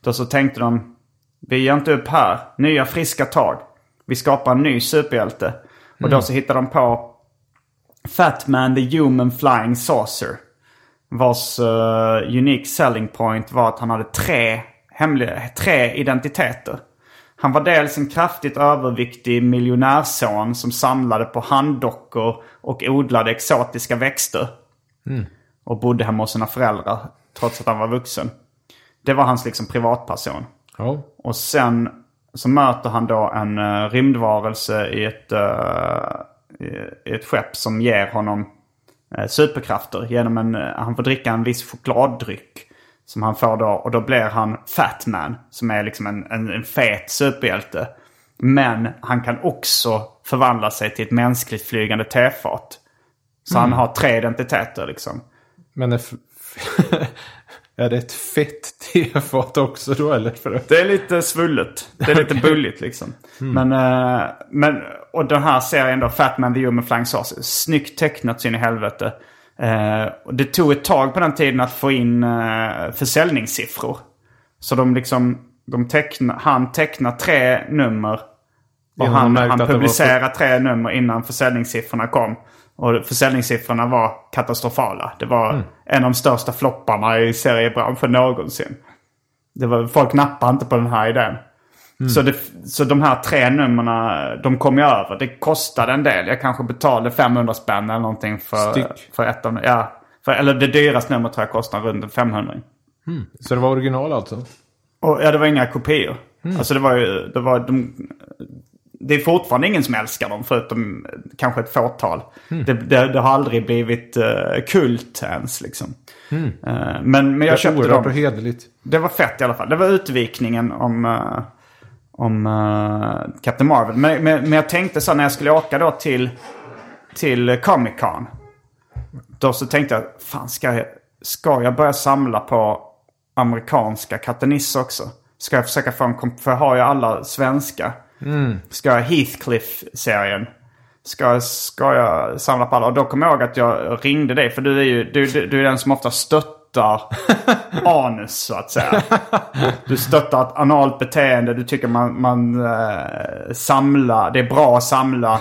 Då så tänkte de, vi ger inte upp här, nya friska tag. Vi skapar en ny superhjälte. Och då så hittade de på Fat Man the Human Flying Saucer. Vars uh, unique selling point var att han hade tre, hemliga, tre identiteter. Han var dels en kraftigt överviktig miljonärson som samlade på handdockor och odlade exotiska växter. Och bodde hemma hos sina föräldrar trots att han var vuxen. Det var hans liksom privatperson. Ja. Och sen så möter han då en uh, rymdvarelse i ett, eh, i ett skepp som ger honom eh, superkrafter. Genom en, eh, han får dricka en viss chokladdryck. Som han får då. Och då blir han Fat Man. Som är liksom en, en, en fet superhjälte. Men han kan också förvandla sig till ett mänskligt flygande tefat. Så han har tre identiteter liksom. Men är, är det ett fett tefat också då eller? För Det är lite svullet. Det är lite bulligt liksom. Men, eh, men, och den här serien då, Fat Man the Human Flying Saucer. Snyggt tecknat så in i helvete. Eh, och det tog ett tag på den tiden att få in uh, försäljningssiffror. Så de liksom, de teckna, han tecknar tre nummer. Och han, han publicerar tre nummer innan försäljningssiffrorna kom. Och försäljningssiffrorna var katastrofala. Det var en av de största flopparna i seriebranschen någonsin. Det var, folk nappade inte på den här idén. Så, det, så de här tre numren, de kom jag över. Det kostade en del. Jag kanske betalade 500 spänn eller någonting för, Styck. för ett av. Ja, för, eller det dyraste numret tror jag kostar runt 500. Så det var original alltså? Och, ja, det var inga kopior. Alltså det var ju, det var de, Det är fortfarande ingen som älskar dem förutom kanske ett fåtal. Det, det, det har aldrig blivit uh, kult ens liksom. Eh, men, men jag Det köpte dem. och hederligt. Det var fett i alla fall. Det var utvikningen om, eh, om eh, Captain Marvel. Men, men, men jag tänkte så när jag skulle åka då till, till Comic Con. Då så tänkte jag, fan ska jag, ska jag börja samla på amerikanska Kataniss också? Ska jag försöka få en för jag har ju alla svenska. Ska jag Heathcliff-serien? Ska, ska jag samla på alla? Och då kom jag ihåg att jag ringde dig. För du är ju du, du, du är den som ofta stöttar anus så att säga. Du stöttar ett analt beteende. Du tycker man, man eh, samlar. Det är bra att samla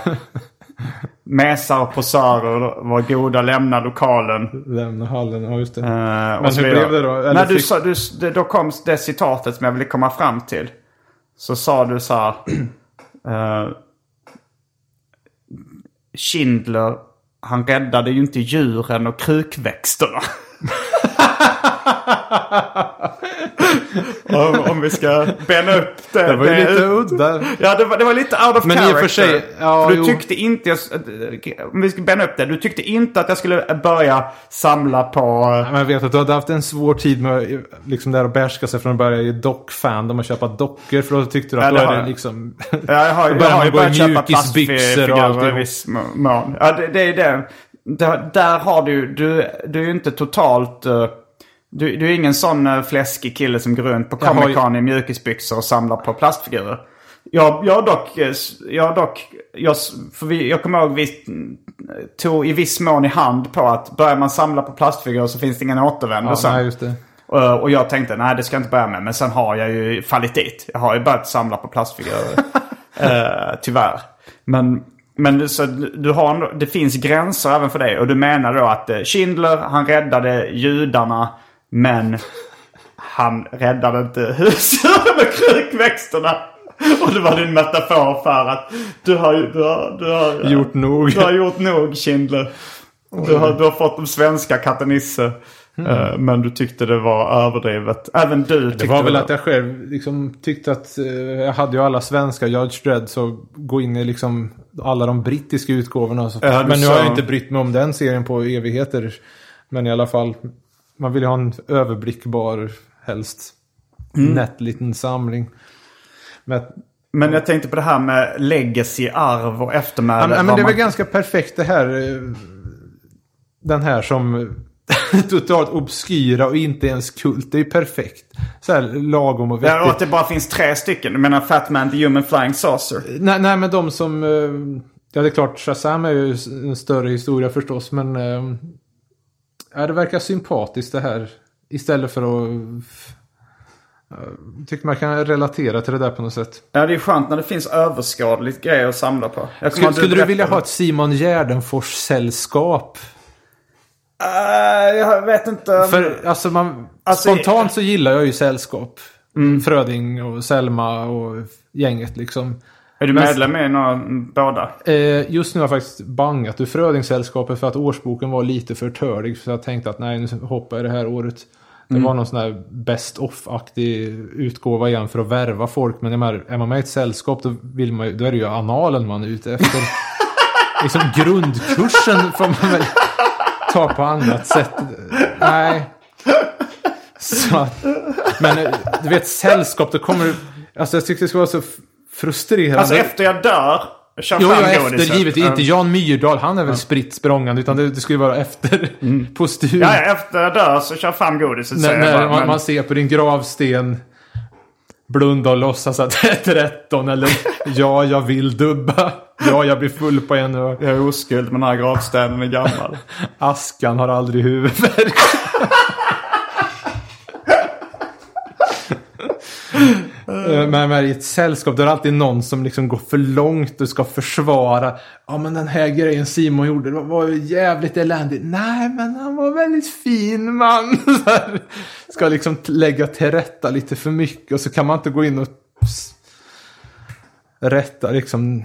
mesar och posörer var goda, lämna lokalen. Lämna hallen, ja just det. Eh, Men hur blev det då? Eller När du sa, du, det- då kom det citatet som jag ville komma fram till. Så sa du så här. eh, Schindler, han räddade ju inte djuren och krukväxterna. om, om vi ska bena upp det. Det var ju lite udda. Ja, det var, det var lite out of Men i och character. för sig, ja, för du jo. tyckte inte, jag, om vi ska bena upp det. Du tyckte inte att jag skulle börja samla på... Ja, Men jag vet att du hade haft en svår tid med liksom där att bärska sig från att börja i dockfandom och köpa dockor. För då tyckte du att Ja, då det är har det liksom... Ja, jag har, jag har ju börjat köpa mjukisbyxor och plastfigurer i viss mån. Ja, det, det är det. Där, där har du, du, du är ju inte totalt... eh, du, du är ingen sån uh, fläskig kille som går runt på Comic Con i mjukisbyxor och samlar på plastfigurer. Jag, jag dock, eh, s- jag dock, jag, för vi, jag kommer ihåg vi mm, tog i viss mån i hand på att börjar man samla på plastfigurer så finns det ingen återvändo Ja, sen. nej, just det. Uh, Och jag tänkte, nej det ska jag inte börja med. Men sen har jag ju fallit dit. Jag har ju börjat samla på plastfigurer. uh, tyvärr. Men, men så, du har, det finns gränser även för det. Och du menar då att eh, Schindler, han räddade judarna. Men han räddade inte husdjuren med krukväxterna. Och det var din metafor för att du har, du har, du har Gjort nog. Du har gjort nog Schindler. Du har, du har fått de svenska katte Nisse. Eh, Men du tyckte det var överdrivet. Även du tyckte Det var väl att jag själv liksom tyckte att eh, jag hade ju alla svenska Judge Dredd så gå in i liksom alla de brittiska utgåvorna. Så. Ja, men nu sa- har jag inte brytt mig om den serien på evigheter. Men i alla fall, man vill ju ha en överblickbar, helst Mm. nätt liten samling. Men, Men jag tänkte på det här med legacy, arv och eftermäle. ja, men det är väl ganska perfekt det här. eh, Den här som totalt obskyra och inte ens kult. Det är ju perfekt. Så här lagom och vettigt. Ja, och att det bara finns tre stycken. Du menar Fat Man, The Human Flying Saucer? Nej, nej, men de som... eh, Ja, det är klart, Shazam är ju en större historia förstås, men... eh, Ja, det verkar sympatiskt det här. Istället för att... Jag tycker man kan relatera till det där på något sätt. Ja, det är skönt när det finns överskådligt grejer att samla på. Skulle, skulle du vilja det. ha ett Simon Gärdenfors-sällskap? Eh, jag vet inte. För alltså, man, Alltså, spontant så gillar jag ju sällskap. Fröding och Selma och gänget liksom. Är du medlem i någon, båda? Eh, just nu har jag faktiskt bangat ur Frödingsällskapet för att årsboken var lite för törlig. Så jag tänkte att nej, nu hoppar jag det här året. Det var någon sån här best off-aktig utgåva igen för att värva folk. Men menar, är man med i ett sällskap då, vill man, då är det ju analen man är ute efter. liksom grundkursen får man väl ta på annat sätt. Nej. Så men eh, du vet sällskap, då kommer du... Alltså jag tyckte det skulle vara så frustrerande. Alltså efter jag dör, Jo, ja, efter givetvis. Ja. Inte Jan Myrdal, han är väl spritt språngande. Utan det, det skulle vara efter postur. Ja, ja, efter jag dör så kör fram godiset när när bara. man, Men- man ser på din gravsten. Blunda och låtsas att det är 13 eller ja, jag vill dubba. Ja, jag blir full på en och Jag är oskuld men den här gravstenen är gammal. askan har aldrig huvudvärk. Eh, Men, men i ett sällskap där är det alltid någon som liksom går för långt och ska försvara. Ja men den här grejen Simon gjorde det var ju jävligt eländigt. Nej men han var väldigt fin man. Här, ska liksom lägga till rätta lite för mycket och så kan man inte gå in och s- rätta liksom.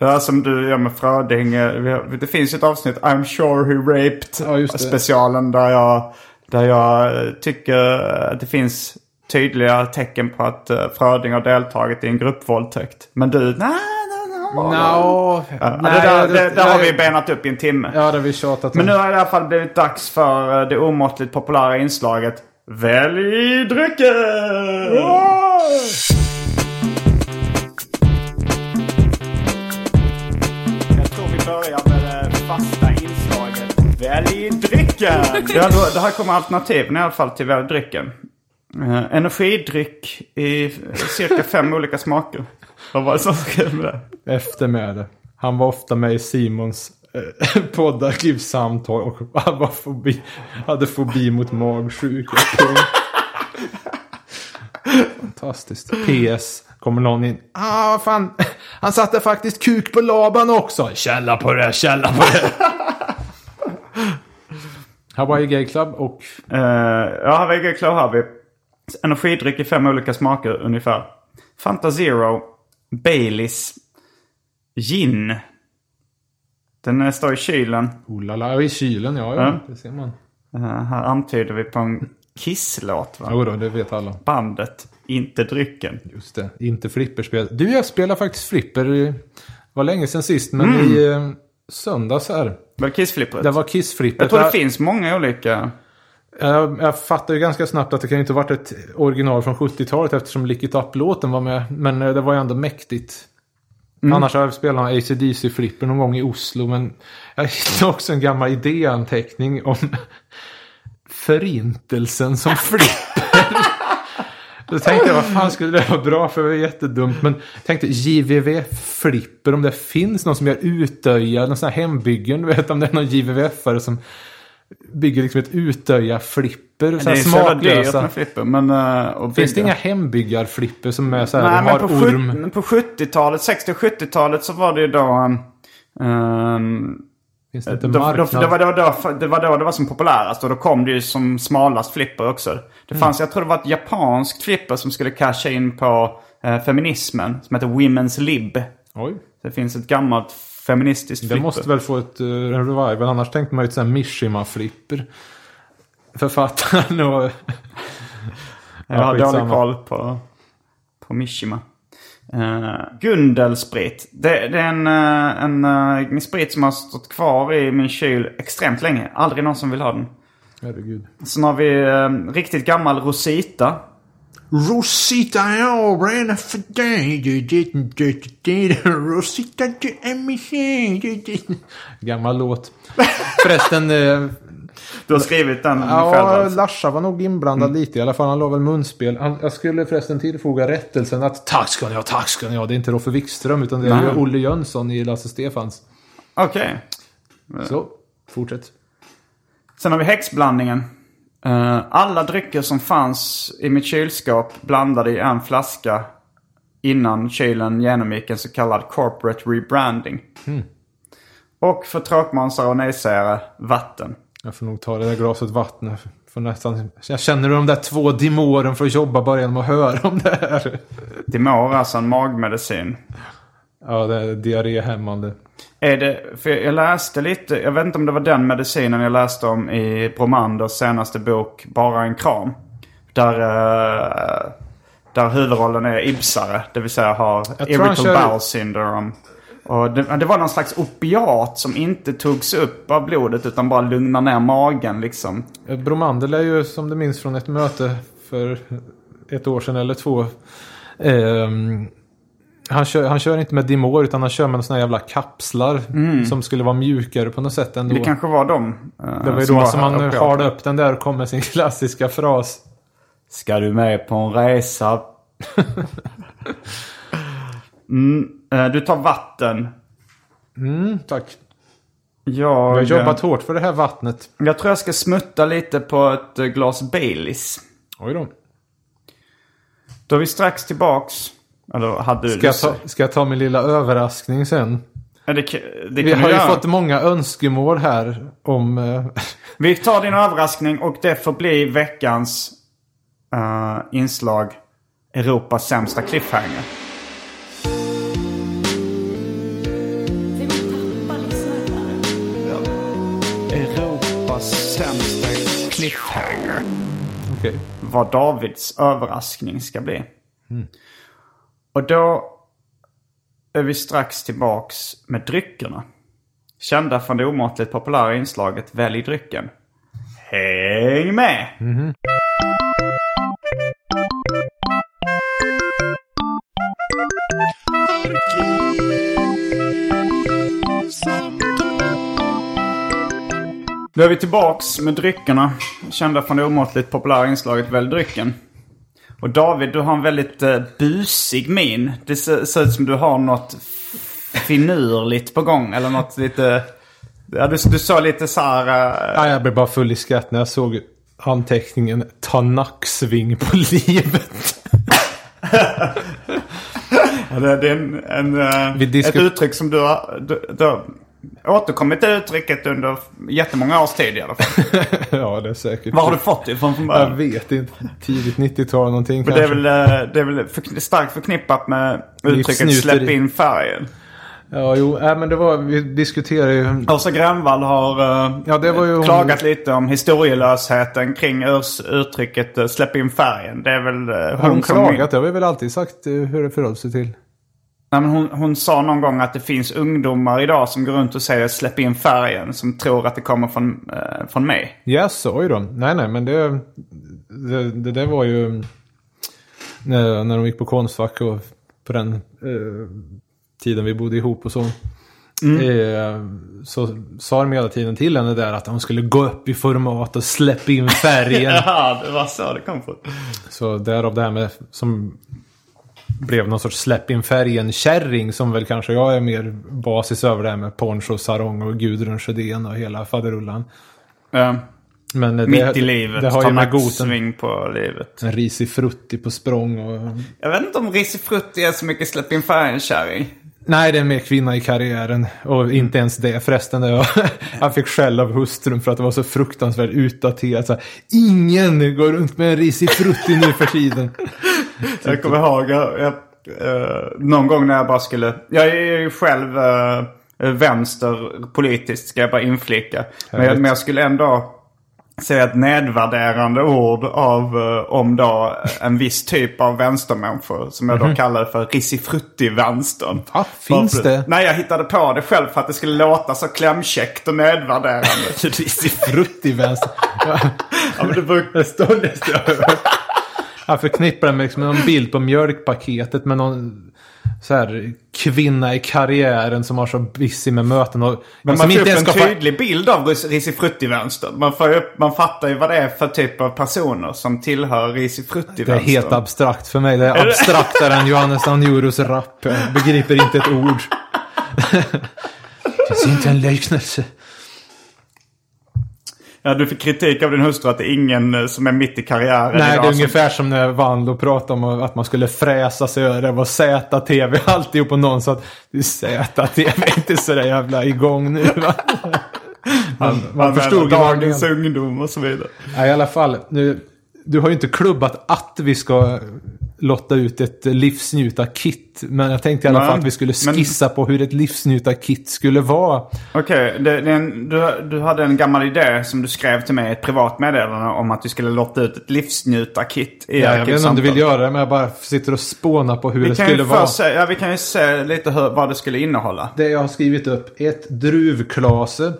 Ja, som du gör med Fröding. eh, vi har- Det finns ju ett avsnitt, I'm sure he raped. Ja. Specialen där jag, där jag eh, tycker att det finns tydliga tecken på att eh, Fröding har deltagit i en gruppvåldtäkt. Men du, nej, nej, nej. No, Ja, det där, det, där har vi benat upp i en timme. Ja, det har vi tjatat om. Men nu har det i alla fall blivit dags för eh, det omåttligt populära inslaget Välj drycken! Jag tror vi börjar med det fasta inslaget Välj drycken! Ja, det här kommer alternativen i alla fall till Välj drycken. Eh, energidryck i cirka fem olika smaker. Vad var det som skrev med det? Eftermäle. Han var ofta med i Simons eh, poddarklivssamtal och han var fobi, hade fobi mot magsjuka. Fantastiskt. PS. Kommer någon in. Ah, fan. Han satte faktiskt kuk på laban också. Källa på det, källa på det. Hawaii Gay Club och... Uh, ja, Hawaii Club har vi. Energidryck i fem olika smaker ungefär. Fanta Zero, Baileys, gin. Den står i kylen. Oh la la, i kylen, ja, ja. Det ser man. Uh, här antyder vi på en Kiss-låt va? Jo då, det vet alla. Bandet, inte drycken. Just det, inte flipperspel. Du, jag spelar faktiskt flipper. Det var länge sedan sist, men i eh, söndags här. Var det Kiss-flippret? Det var Kiss-flippet. Jag tror det finns många olika. Jag, jag fattar ju ganska snabbt att det kan ju inte varit ett original från 70-talet eftersom Lick It Up-låten var med. Men eh, det var ju ändå mäktigt. Annars har jag spelat ACDC-flipper någon gång i Oslo. Men jag hittade också en gammal idéanteckning om förintelsen som flipper. Då tänkte jag, vad fan skulle det vara bra för? Det var jättedumt. Men tänkte, JVV-flipper, om det finns någon som gör utöja, någon sån här hembyggen. Du vet om det är någon JVVF-are som bygger liksom ett utöja-flipper. Det är smaklösa. med flipper. Men, uh, och Finns det inga hembyggarflipper som är så här, Nej, men har på, orm? på 70-talet, 60 och 70-talet så var det ju då... Um, um, Finns det inte då, då, marknad? det, var, det, var då, det var då det var som populärast och då kom det ju som smalast flipper också. Mm. Det fanns, jag tror det var ett japanskt flipper som skulle casha in på eh, feminismen. Som heter Women's Lib. Oj. Det finns ett gammalt feministiskt Det flipper. måste väl få ett, eh, en revival. Annars tänkte man ju ett Mishima-flipper. Författaren och... Jag har dålig koll på, på Mishima. Uh, Gundelsprit. Det, det är en, eh, en, en sprit som har stått kvar i min kyl extremt länge. Aldrig någon som vill ha den. Herregud. Sen har vi eh, riktigt gammal Rosita. Rosita, jag ran för dig. Rosita, du är min tjej. Gammal låt. Förresten, eh, Du har skrivit den själv ja, alltså. Larsa var nog inblandad lite i alla fall. Han la väl munspel. Han, jag skulle förresten tillfoga rättelsen att tack ska ni ha, tack ska ni ha. Det är inte Roffe Wikström utan det är Nej. Olle Jönsson i Lasse Stefans. Okej. Så, fortsätt. Sen har vi häxblandningen. Eh, alla drycker som fanns i mitt kylskåp blandade i en flaska innan kylen genomgick en så kallad corporate rebranding. Och för tråkmånsar och nejsägare, vatten. Jag får nog ta det där glaset vatten. För nästan, jag känner de där två dimoren får jobba bara genom att höra om det här. Dimor är alltså en magmedicin. Ja, det är diarréhämmande. Är det, för jag läste lite, jag vet inte om det var den medicinen jag läste om i Bromanders senaste bok Bara en kram. Där, eh, där huvudrollen är ibsare, det vill säga har irritable bowel syndrome. Och det, det var någon slags opiat som inte togs upp av blodet utan bara lugnar ner magen liksom. Bromander är ju som du minns från ett möte för ett år sedan eller två. Ehm, han, kör, han kör inte med Dimor utan han kör med såna här jävla kapslar. Som skulle vara mjukare på något sätt ändå. Det kanske var de. eh, Det var ju då som han halade upp den där och kom med sin klassiska fras. Ska du med på en resa? mm, eh, du tar vatten. Mm, tack. Jag, Jag har jobbat hårt för det här vattnet. jag tror jag ska smutta lite på ett eh, glas Baileys. Oj då. Då är vi strax tillbaks. Eller hade du Ska jag, ta, ska jag ta min lilla överraskning sen? Det, det Vi har ju fått många önskemål här om... eh, Vi tar din överraskning och det får bli veckans eh, inslag Europas sämsta cliffhanger. Europas sämsta cliffhanger. Okej. vad Davids överraskning ska bli. Och då är vi strax tillbaks med dryckerna. Kända från det omåttligt populära inslaget Välj drycken. Häng med! Då är vi tillbaks med dryckerna. Kända från det omåttligt populära inslaget Välj drycken. Och David, du har en väldigt uh, busig min. Det ser, ser ut som du har något finurligt på gång. Eller något lite... Ja, du, du sa lite så här... eh, Ja, jag blev bara full i skratt när jag såg anteckningen ta nacksving på livet. Ja, det, det är en, en, eh, ett uttryck som du har, du, du har återkommit till uttrycket under jättemånga års tid i alla fall. ja, det är säkert. Var har du fått det ifrån från Jag vet inte. Tidigt 90-tal någonting För kanske. det är väl, eh, det är väl starkt förknippat med uttrycket släpp in färgen. Ja, jo, äh, men det var, vi diskuterade ju... Åsa Grönvall har eh, Ja, det var ju hon- klagat lite om historielösheten kring urs- uttrycket eh, släpp in färgen. Det är väl eh, Har hon som... klagat? Det har vi väl alltid sagt eh, hur det förhåller sig till. Nej, men hon, hon sa någon gång att det finns ungdomar idag som går runt och säger släpp in färgen. Som tror att det kommer från, eh, från mig. Yes, oj då. Nej, nej, men det, det, det där var ju när, när de gick på Konstfack och på den eh, tiden vi bodde ihop och så. Eh, så sa de hela tiden till henne där att hon skulle gå upp i format och släppa in färgen. Ja, det var så det kom från. så därav det här med som blev någon sorts släpp in färgen-kärring som väl kanske jag är mer basis över det här med poncho, sarong och Gudrun Sjödén och hela faderullan. Eh, Men det, mitt i livet, det har ta ju med goten. nacksving på livet. En risig frutti på språng och... Jag vet inte om Risifrutti är så mycket släpp in färgen-kärring. Nej, det är mer kvinna i karriären. Och inte ens det förresten. Jag fick skäll av hustrun för att det var så fruktansvärt utdaterat. Så här, Ingen går runt med en risig frutti nu för tiden. Jag kommer ihåg, jag, jag, eh, någon gång när jag bara skulle... Jag är ju själv uh, vänster politiskt, ska jag bara inflika. Men jag, men jag skulle ändå säga ett nedvärderande ord av, eh, om då en viss typ av vänstermänniskor. Som jag då kallade för risifrutti-vänstern. Va? Finns Varför- det? Nej, jag hittade på det själv för att det skulle låta så klämkäckt och nedvärderande. risig frutti vänster. Ja, ja, men det brukar... står det. Jag förknippar det med liksom någon bild på mjölkpaketet med någon så här kvinna i karriären som har så busy med möten och Men som man får upp en ens ska få- tydlig bild av risifrutti-vänstern. Man, får upp, man fattar ju vad det är för typ av personer som tillhör Det är risifrutti-vänstern. helt abstrakt för mig. Det är abstraktare än Johannes Anjurus rap. Jag begriper inte ett ord. Det är inte en liknelse. Ja, du fick kritik av din hustru att det är ingen eh, som är mitt i karriären Nej, idag det är som- ungefär som när Vanlo pratade om att man skulle fräsa sig över. Det var ZTV alltihop och någon sa att det är ZTV är inte så där jävla igång nu va? Man, man förstod dagens ungdom och så vidare. Nej, i alla fall. Nu, du har ju inte klubbat att vi ska lotta ut ett livsnjutar-kit. Men jag tänkte i alla fall att vi skulle men- skissa på hur ett livsnjutar-kit skulle vara. Okej, är en- du, du hade en gammal idé som du skrev till mig i ett privat meddelande om att du skulle lotta ut ett livsnjutarkit i Ja, jag vet inte om du vill göra det, men jag bara sitter och spånar på hur Vi det skulle vara. se, ja, vi kan ju se lite hur, vad det skulle innehålla. Det jag har skrivit upp. Ett druvklase.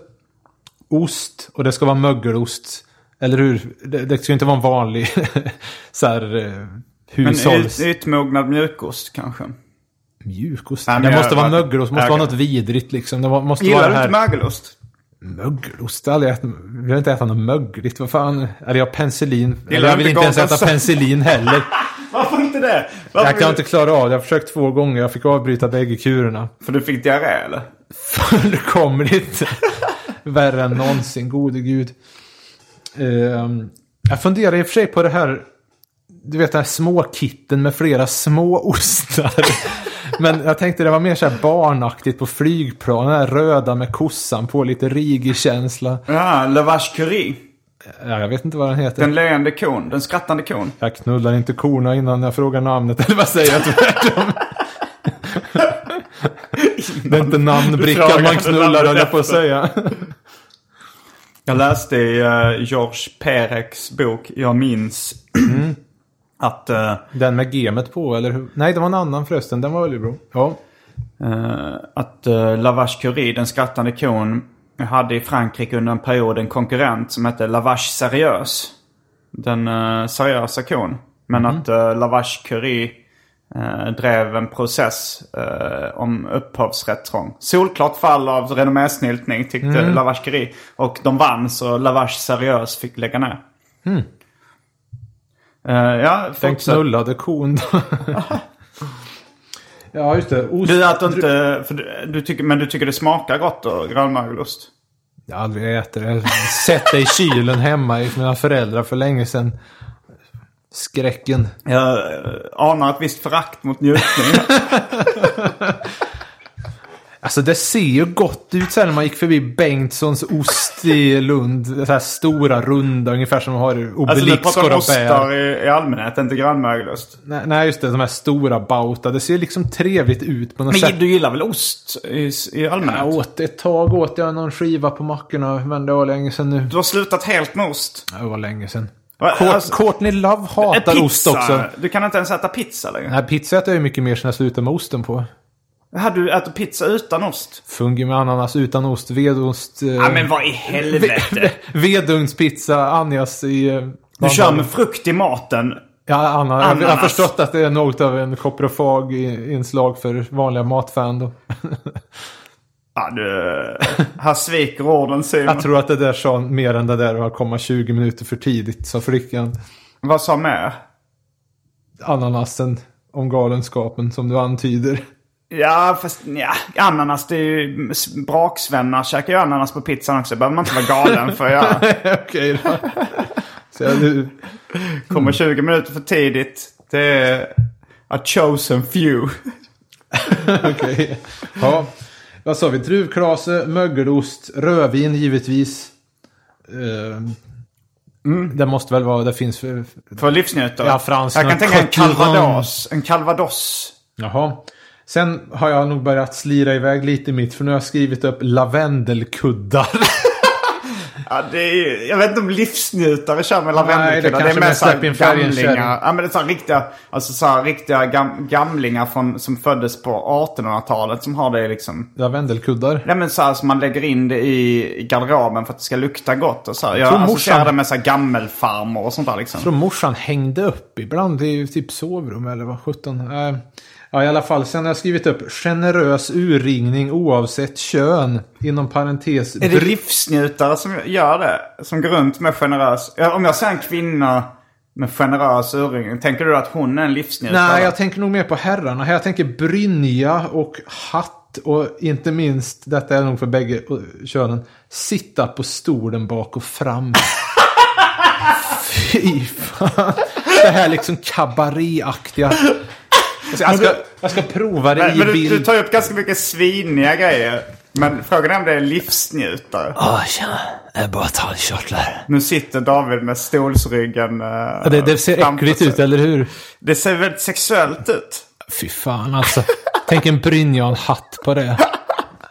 Ost. Och det ska vara mögelost. Eller hur? Det, det ska ju inte vara en vanlig så här, eh, Men hushålls... ut, utmognad mjukost kanske. Mjukost. Nej, det jag- måste vara jag- mögelost. Det måste vara något vidrigt liksom. Det måste Gillar vara du det inte här... mögelost? Mögelost? Jag vill inte äta något mögligt. Vad fan? Eller jag penicillin. Eller jag vill inte ens äta penicillin heller. Varför inte det? Varför Jag kan inte klara av det. Jag har försökt två gånger. Jag fick avbryta bägge kurerna. För du fick diarré eller? Fullkomligt värre än någonsin, gode gud. Ehm, jag funderar i och för sig på det här, du vet den här små kitten med flera små ostar. Men jag tänkte det var mer så här barnaktigt på flygplan, den här röda med kossan på, lite rigig känsla. Ja, la vache curry. Ja, jag vet inte vad den heter. Den leende kon, den skrattande kon. Jag knullar inte korna innan jag frågar namnet, eller vad säger jag tvärtom? det är inte namnbrickan man knullar, höll jag på att säga. Jag läste i uh, George Pereks bok Jag minns att, eh, Den med gemet på, eller hur? Nej, det var en annan förresten. Den var väldigt bra. Ja. eh, att uh, La Vache Curie, den skrattande kon, hade i Frankrike under en period en konkurrent som hette La Vache Seriös. Den uh, seriösa kon. Men att uh, La Vache Curie eh, drev en process eh, om upphovsrättsintrång. Solklart fall av renommésnyltning tyckte La Vache Curie. Och de vann så La Vache Seriös fick lägga ner. Eh, ja, Den knullade kon. ja, just det. Ost. Du att du inte, för du, du tycker, men du tycker det smakar gott och grönmögelost? Jag har aldrig ätit det. Jag sett det i kylen hemma hos mina föräldrar för länge sedan. Skräcken. Jag eh, anar ett visst förakt mot njutning. Alltså det ser ju gott ut sen när man gick förbi Bengtssons ost i Lund. Så här stora, runda, ungefär som de har i alltså Obelix pratar vi och ostar i, i allmänhet, inte grannmögelost. Nej, nej, just det. De här stora Bauta. Det ser liksom trevligt ut på något Men sätt. du gillar väl ost i, i allmänhet? Jag åt ett tag åt jag någon skiva på mackorna, men det var länge sedan nu. Du har slutat helt med ost? Det var länge sedan. Alltså- Courtney Love hatar pizza. ost också. Du kan inte ens äta pizza längre? Nej, pizza äter jag ju mycket mer sen jag slutade med osten på. Jaha, du äter pizza utan ost? Fungi med ananas utan ost, vedost. Eh, Ja, men vad i helvete? Vedugnspizza, Anjas i... Eh, Du kör med frukt i maten. Ja, Anna, jag, jag har Ananas. förstått att det är något av en koprofag inslag för vanliga matfan då. Ja, du... Här sviker orden Simon. Jag tror att det där sa mer än det där att komma 20 minuter för tidigt, sa flickan. Vad sa mer? Ananasen om galenskapen som du antyder. Ja, fast ja, ananas det är ju... Braksvänner käkar ju ananas på pizzan också. behöver man inte vara galen för att göra. Okej då. Så jag, nu, Kommer 20 minuter för tidigt. Det är a chosen few. okej. Ja. Vad sa vi? Druvklase, mögelost, rödvin givetvis. Uh, Det måste väl vara, det finns för... För livsnjutare. Ja, fransk. Jag kan tänka en calvados. En calvados. Jaha. Sen har jag nog börjat slira iväg lite i mitt, för nu har jag skrivit upp lavendelkuddar. Ja, det är, jag vet inte om livsnjutare kör med Nej, det lavendelkuddar. Det, är mest färgen, gamlingar. Ja, men det är såhär riktiga, alltså såhär riktiga gam, gamlingar från, som föddes på 1800-talet som har det liksom. Lavendelkuddar. Nej men såhär som man lägger in det i garderoben för att det ska lukta gott och så. här. Jag tror associerar morsan- det med såhär gammelfarmor och sånt där liksom. Jag tror morsan hängde upp ibland i typ sovrum eller vad sjutton. Äh, ja, i alla fall. Sen har jag skrivit upp generös urringning oavsett kön. Inom parentes. Är det livsnjutare som gör det? Som går runt med generös... Om jag ser en kvinna med generös urringning, tänker du att hon är en livsnjutare? Nej, jag tänker nog mer på herrarna. Jag tänker brynja och hatt. Och inte minst, detta är nog för bägge könen, sitta på stolen bak och fram. Fy fan. Det här liksom kabaréaktiga. Alltså, jag, ska, jag ska prova det Men, i men du, bild. du tar ju upp ganska mycket sviniga grejer. Men frågan är om det är livsnjutare. Åh, tjena. Jag bara talkörtlar. Nu sitter David med stolsryggen eh, Ja, det, det ser äckligt ut, eller hur? Det ser väldigt sexuellt ut. Fy fan alltså. Tänk en brynja och en hatt på det.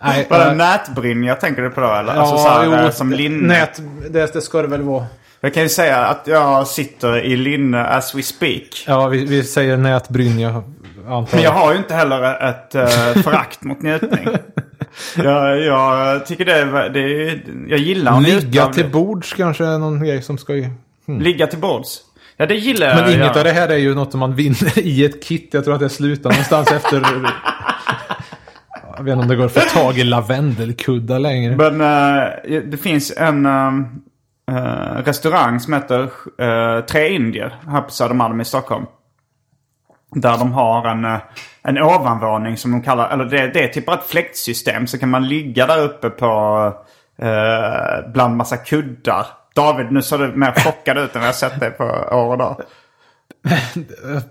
Nej, Var det äh, nätbrynja tänker du på då eller? alltså så här, eh, som linne. Nät, det, det ska det väl vara. Jag kan ju säga att jag sitter i linne as we speak. Ja, vi, vi säger nätbrynja. Antar Men jag har ju inte heller ett uh, förakt mot njutning. Jag, jag tycker det är... Det är jag gillar att Ligga till det. bords kanske är någon grej som ska... Ligga till bords. Ja, det gillar jag. Men inget ja. av det här är ju något som man vinner i ett kit. Jag tror att det slutar någonstans efter... Jag vet inte om det går att få tag i lavendelkuddar längre. Men eh, det finns en eh, restaurang som heter Tre Indier här på Södermalm i Stockholm. Där de har en, eh, en ovanvåning som de kallar, eller det, det är typ bara ett fläktsystem. Så kan man ligga där uppe på, eh, bland massa kuddar. David, nu ser du mer chockad ut än jag har sett dig på år och dag.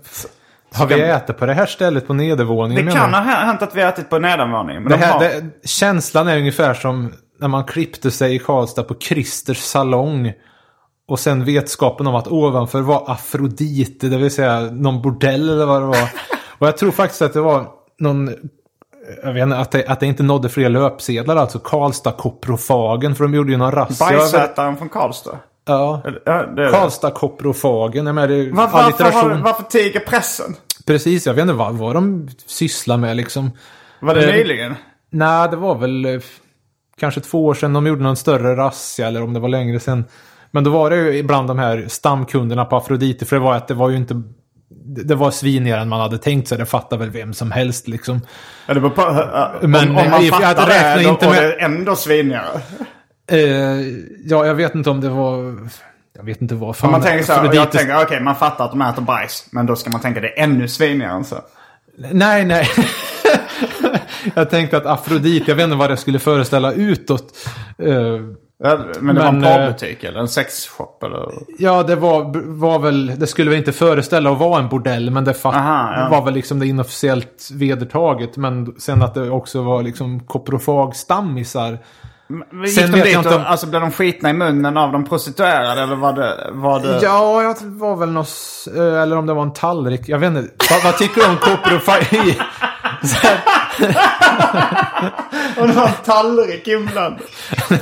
Har vi ätit på det här stället på nedervåningen? Det kan ha hänt att vi ätit på nedanvåningen. Men Det de här, har... det, känslan är ungefär som när man klippte sig i Karlstad på Christers salong. Och sen vetskapen om att ovanför var Afrodite, det vill säga någon bordell eller vad det var. Och jag tror faktiskt att det var någon... Jag vet inte, att det, att det inte nådde fler löpsedlar, alltså Karlstad-koprofagen, för de gjorde ju någon razzia. Bajsätaren från Karlstad. Ja. Ja. Karlstad-koprofagen, jag menar, det är varför, allitteration. har, varför tiger pressen? Precis, jag vet inte vad, vad de sysslar med liksom. Var det Eh, nyligen? Nej, det var väl eh, kanske två år sedan de gjorde någon större razzia eller om det var längre sedan. Men då var det ju ibland de här stamkunderna på Afrodite. För det var att det var ju inte... Det det var svinigare än man hade tänkt sig. Det fattar väl vem som helst liksom. Ja, det beror på, uh, Men, om, om man eh, jag fattar räknar det, då, inte med- det är ändå svinigare. Eh, ja, jag vet inte om det var... Jag vet inte vad fan... Om man tänker så här, jag tänker okej man fattar att de äter bajs. Men då ska man tänka det är ännu svinigare än så. Nej, nej. jag tänkte att Afrodite, jag vet inte vad det skulle föreställa utåt. Eh, men det var en Men, eh, porrbutik eller en sexshop eller? Ja, det var, var väl... Det skulle väl inte föreställa att vara en bordell, men det fatt, Aha, ja. var väl liksom det inofficiellt vedertaget. Men sen att det också var liksom koprofag-stammisar. Men Gick Sen de dit och, om- alltså blev de skitna i munnen av de prostituerade eller var det... Var det... Ja, jag var väl något... eh, Eller om det var en tallrik. Jag vet inte. Vad, vad tycker du om koprofag? Och det var en tallrik inblandad.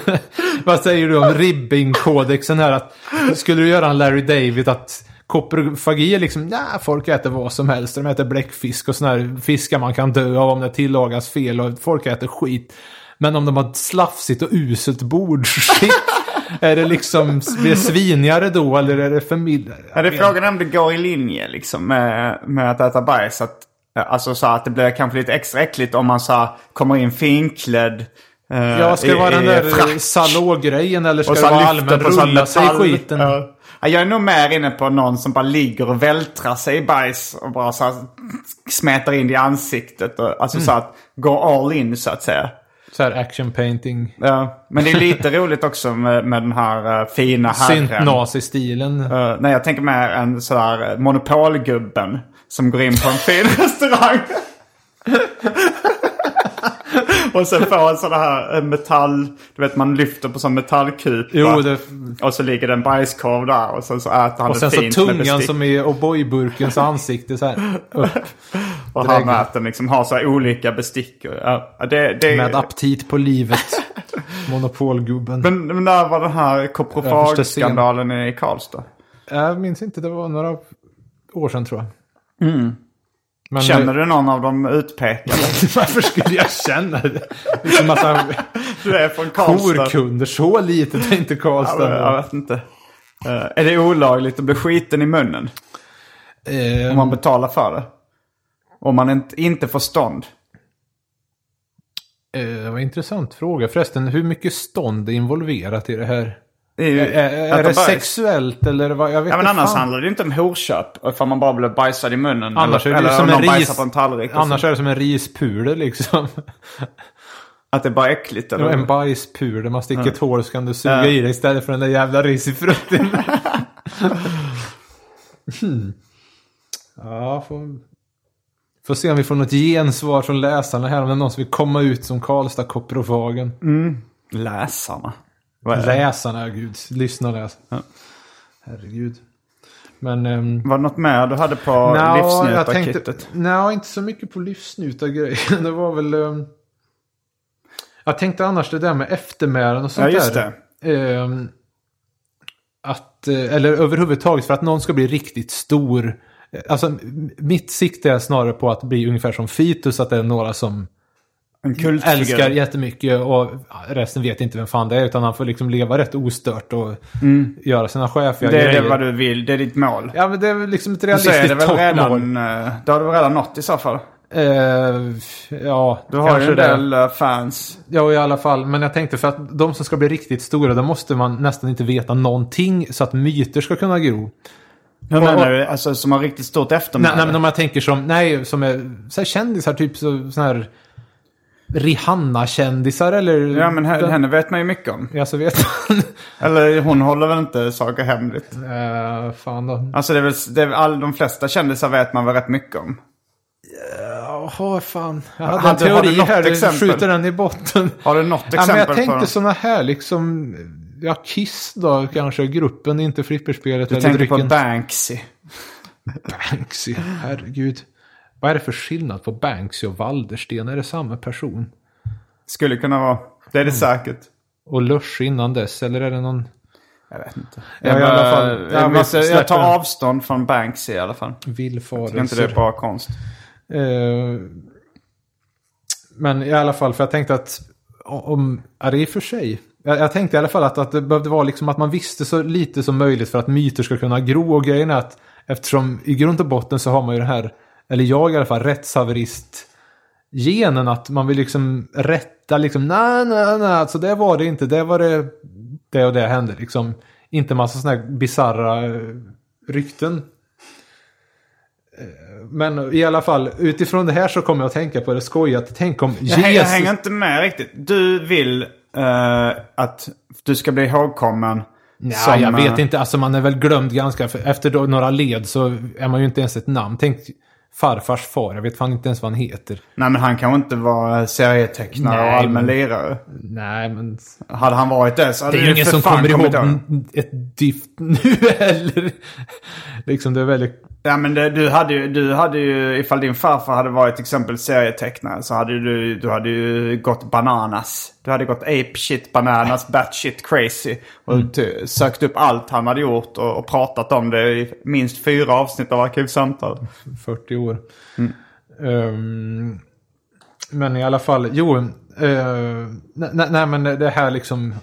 Vad säger du om ribbing-kodexen här? Att, skulle du göra en Larry David att koprofagi är liksom, ja, folk äter vad som helst. De äter bläckfisk och sådana här fiskar man kan dö av om det tillagas fel och folk äter skit. Men om de har ett slafsigt och uselt bordsskick, är det liksom, blir det svinigare då eller är det för mild? Ja, det är frågan om det går i linje liksom med, med att äta bajs. Att, alltså så att det blir kanske lite extra äckligt om man så kommer in finklädd. eh, Ja, ska det vara den där salå-grejen eller ska Och det vara allmän rulla sig i skiten? Ja. Ja, Jag är nog mer inne på någon som bara ligger och vältrar sig i bajs och bara så här smetar in det i ansiktet. Och, alltså Mm. så att gå all in så att säga. Så här action painting. Ja, men det är lite roligt också med, med den här uh, fina herren. Synt-nazi-stilen. Uh, nej, jag tänker mer en sådär monopolgubben som går in på en fin restaurang. och sen får en sån här eh, metall, du vet man lyfter på sån metallkup. Jo, va? det, Och så ligger det en bajskorv där och sen så äter han och det sen så fint med tungan som i O'boy-burkens ansikte så här upp. Och han äter liksom, har så här olika bestick. Och, det, det, Med aptit på livet. Monopolgubben. men, men när var den här koprofagskandalen i Karlstad? Jag minns inte, det var några år sedan tror jag. Men, Mm. Känner du någon av de utpekade? Varför skulle jag känna det? Det är en massa Du är från Karlstad. horkunder. Så litet är inte Karlstad. men jag vet inte. Eh, är det olagligt att bli skiten i munnen? Eh, Om man betalar för det? Om man inte, inte får stånd? eh, det var en intressant fråga. Förresten, hur mycket stånd är involverat i det här? Det är, ju- Är, är det sexuellt eller vad? Jag vet Ja men annars fan. handlar det inte om horköp. Ifall man bara blir bajsad i munnen. Annars eller, är det eller som om en ris- på en tallrik. Annars så. är det som en rispuder liksom. Att det är bara äckligt eller? En bajspuder. Man sticker ett hår så kan du suga Ja. i det istället för den där jävla risifrukten. hmm. Ja, får, får se om vi får något gensvar från läsarna här. Om det är någon som vill komma ut som Karlstad-koprofagen. Läsarna. Det? Läsarna, gud. Lyssna och läs. Herregud. Men... ehm, Var det något mer du hade på jag livsnjutarkittet? nej, inte så mycket på livsnjutargrejen. Det var väl... ehm, jag tänkte annars det där med eftermälen och sånt Ja, just där. Ehm, att, eh, eller överhuvudtaget för att någon ska bli riktigt stor. Alltså mitt sikte är snarare på att bli ungefär som Fitus. Att det är några som En älskar jättemycket och resten vet inte vem fan det är. Utan han får liksom leva rätt ostört och göra sina chefiga Mm. Det är grejer. det vad du vill. Det är ditt mål. Ja men det är liksom ett är realistiskt toppmål. redan... eh, Det har du väl redan nått i så fall. Eh, ja, Du har ju en del eh, fans. Ja, i alla fall. Men jag tänkte för att de som ska bli riktigt stora, då måste man nästan inte veta någonting så att myter ska kunna gro. Hur menar du? Alltså som har riktigt stort eftermäle? Nej, nej, men om jag tänker som, nej, som är så här kändisar, typ så, sån här Rihanna-kändisar eller... Ja men he- den, henne vet man ju mycket om. Ja, så vet man. Eller hon håller väl inte saker hemligt? Eh, fan då. Alltså det är väl, det är, väl all, de flesta kändisar vet man väl rätt mycket om. Jaha, fan. Jag hade Hade- en har du teori här, du exempel? skjuter den i botten. Har du något Ja, exempel men jag tänkte såna här liksom, ja, Kiss då kanske, gruppen, inte flipperspelet Du eller tänker på drycken. Banksy. Banksy, herregud. Vad är det för skillnad på Banksy och Waldersten? Är det samma person? Skulle kunna vara. Det är Mm. det säkert. Och Lush innan dess, eller är det någon... Jag vet inte. Ja, i alla fall. Jag, vi måste, jag släpper tar den. avstånd från Banksy i alla fall. Jag tycker inte det är Villfarelser. bra konst. Eh, men i alla fall, för jag tänkte att om, ja, det är i och för sig. Jag, jag tänkte i alla fall att, att det behövde vara liksom att man visste så lite som möjligt för att myter ska kunna gro. Och grejen är att eftersom i grund och botten så har man ju det här, eller jag i alla fall, rättshaverist genen att man vill liksom rätta liksom, nej, nej, nej, alltså det var det inte, det var det, det och det hände liksom. Inte massa sådana här bisarra eh, rykten. Eh, Men i alla fall, utifrån det här så kommer jag att tänka på det skojigt. Tänk om Jag, hänger- jag Jesus... hänger inte med riktigt. Du vill eh, att du ska bli ihågkommen. Nej, som, jag vet inte. Alltså man är väl glömd ganska... För efter några led så är man ju inte ens ett namn. Tänk farfars far. Jag vet fan inte ens vad han heter. Nej men han kan inte vara serietecknare Nej, och allmän lirare. Nej, men... Hade han varit det så hade Det är ju ingen som kommer ihåg ett dift nu heller. liksom det är väldigt... Ja men det, du, hade ju, du hade ju, ifall din farfar hade varit till exempel serietecknare så hade du, du hade ju gått bananas. Du hade gått ape shit bananas, batshit crazy. Och Mm. sökt upp allt han hade gjort och, och pratat om det i minst fyra avsnitt av Arkivsamtal. 40 år. Ehm, men i alla fall, jo. Uh, nej, nej, men det här liksom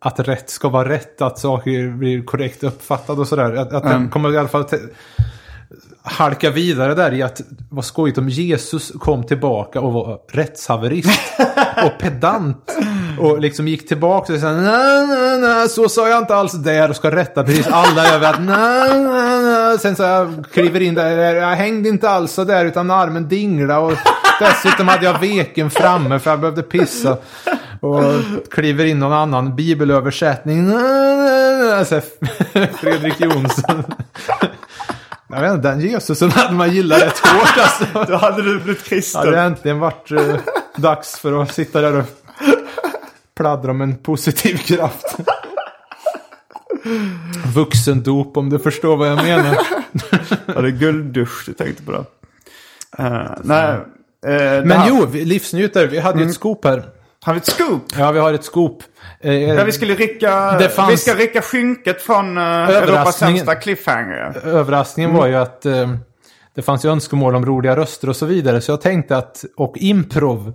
att rätt ska vara rätt, att saker blir korrekt uppfattade och sådär. Att, att den kommer i alla fall halka vidare där i att vad skojigt om Jesus kom tillbaka och var rättshaverist och pedant. Och liksom gick tillbaka och sa nej, nej, nej, så sa jag inte alls där och ska rätta precis alla över att nej, nej, Sen så jag kliver in där, jag hängde inte alls så där utan armen dingla och dessutom hade jag veken framme för jag behövde pissa. Och kliver in någon annan bibelöversättning. Fredrik Jonsson. Jag vet inte, den Jesusen hade man gillat rätt hårt alltså. Då hade du blivit Det kristen. hade äntligen varit eh, dags för att sitta där och pladdra om en positiv kraft. Vuxendop om du förstår vad jag menar. Ja, det är gulddusch du tänkte på det. Uh, nej. eh, det Men här- jo, vi- livsnjutare, vi hade ju ett scoop här. Har vi ett scoop? Ja, vi har ett scoop. Eh, Ja, vi skulle rycka, fanns- vi ska rycka skynket från uh, Europas sämsta cliffhanger. Överraskningen var ju att eh, det fanns ju önskemål om roliga röster och så vidare. Så jag tänkte att, och improv,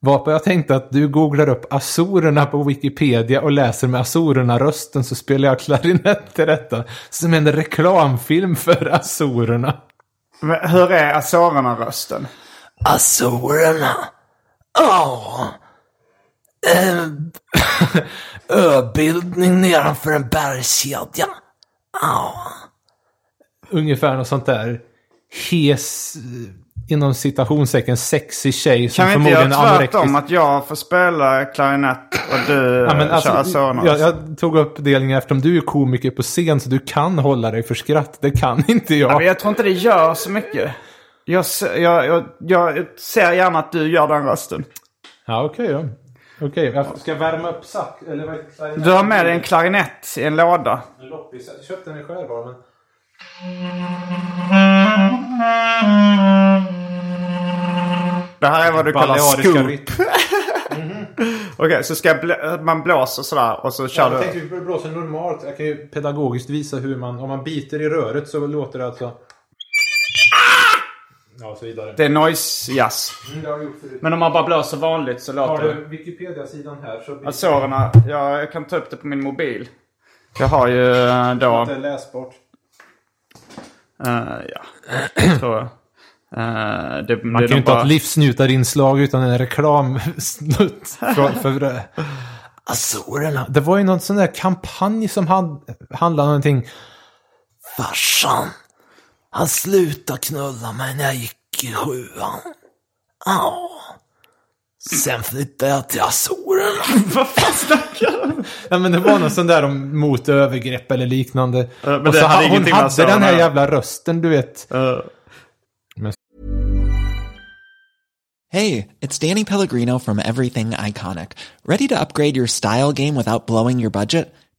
varpå jag tänkte att du googlar upp Azorerna på Wikipedia och läser med Azorerna-rösten så spelar jag klarinett till detta. Som en reklamfilm för Azorerna. Men hur är Azorerna-rösten? Azorerna. Ja. Eh, Öbildning nedanför en bergskedja. Ja. Ungefär något sånt där hes, eh, inom citationstecken, sexig tjej som Kan inte förmodligen är anorektisk. tvärtom? Att jag får spela klarinett och du Ja, men kör alltså, Azorerna? jag, jag tog upp delningen eftersom du är komiker på scen så du kan hålla dig för skratt. Det kan inte jag. Ja, men jag tror inte det gör så mycket. Jag, jag, jag, jag ser gärna att du gör den rösten. Ja, okej då. Okej, jag ska jag värma upp sack? Eller vad? Du har med dig en klarinett i en låda. En loppis. Jag köpte den i men... Det här är vad du kallar scoop. Okej, så ska blä- man blåser sådär och så kör Ja, du. jag tänkte vi blåsa normalt. Jag kan ju pedagogiskt visa hur man... Om man biter i röret så låter det alltså... Ja, och så vidare. Det är noise jazz. Mm, har gjort förut. Men om man bara blåser vanligt så Har låter det. du Wikipedia-sidan här så blir Azorerna, ja, jag kan ta upp det på min mobil. Jag har ju eh, då... det är läsbart. Eh, ja, tror jag. Eh, det, Man kan ju inte ha ett livsnjutarinslag utan en reklamsnutt. för, för, Azorerna. det var ju någon sån där kampanj som had, handlade om någonting. Farsan. Han slutade knulla mig när jag gick i sjuan. Ja. Sen flyttade jag till Azorerna. Vad fan snackar du? Ja men det var någon sån där om mot övergrepp eller liknande. men och det så hade ha, hon hade den här jävla rösten du vet. Eh, Hey, it's Danny Pellegrino from Everything Iconic. Ready to upgrade your style game without blowing your budget?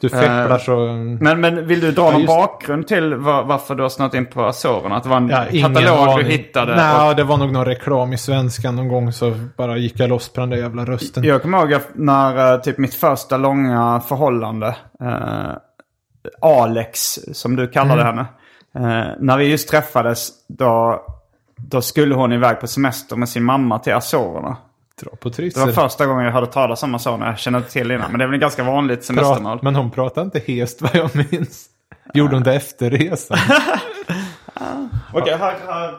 Du fepplar så... Men, men vill du dra Ja, någon just- bakgrund till var, varför du har snöat in på Azorerna? Att det var en Ja, katalog du hittade? Nej, och- det var nog någon reklam i svenskan någon gång så bara gick jag loss på den där jävla rösten. Jag kommer ihåg att när eh, typ mitt första långa förhållande, eh, Alex som du kallade henne. Eh, när vi just träffades då, då skulle hon iväg på semester med sin mamma till Azorerna. Dra på Det tryssel. var första gången jag hörde talas om Azorerna. Jag kände inte till innan. Men det är väl ganska vanligt semestermål. Men hon pratade inte hest vad jag minns. Gjorde hon det efter resan? Okej, här... här.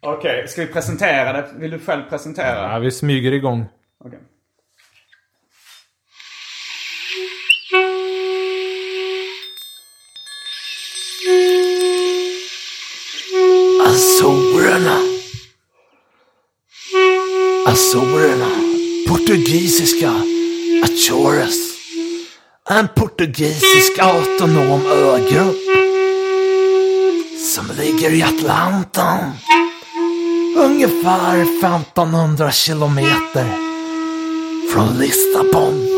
Okej, ska vi presentera det? Vill du själv presentera? Ja, vi smyger igång. Okej. Azorerna. Azorerna. Portugisiska achores En portugisisk autonom ögrupp. Som ligger i Atlanten. Ungefär 1500 kilometer från Lissabon.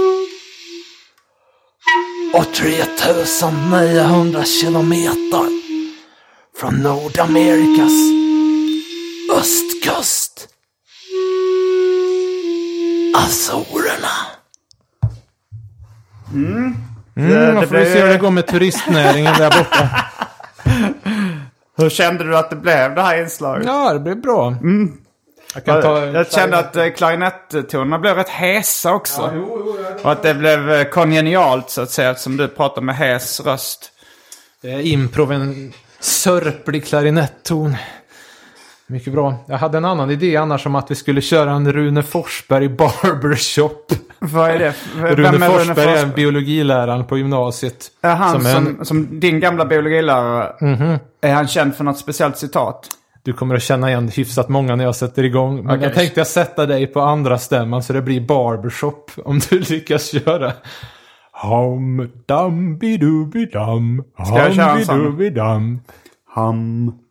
Och 3900 kilometer från Nordamerikas östkust. Azorerna. Mm, det då får vi se hur det går med turistnäringen där borta. Hur kände du att det blev det här inslaget? Ja, det blir bra. Jag kan ta... Jag, jag kände att eh, klarinettonerna blev rätt hesa också. Och att det blev eh, kongenialt så att säga eftersom du pratar med hes röst. Det är improv, en sörplig klarinetton. Mycket bra. Jag hade en annan idé annars om att vi skulle köra en Rune Forsberg barbershop. Vad är det? Rune Vem är Forsberg är biologiläraren på gymnasiet. Är han är som, en- som, din gamla biologilärare? Är han känd för något speciellt citat? Du kommer att känna igen hyfsat många när jag sätter igång. Men Okej. jag tänkte jag sätta dig på andra stämman så det blir barbershop om du lyckas köra. Hum dum bidubi dum. Ska jag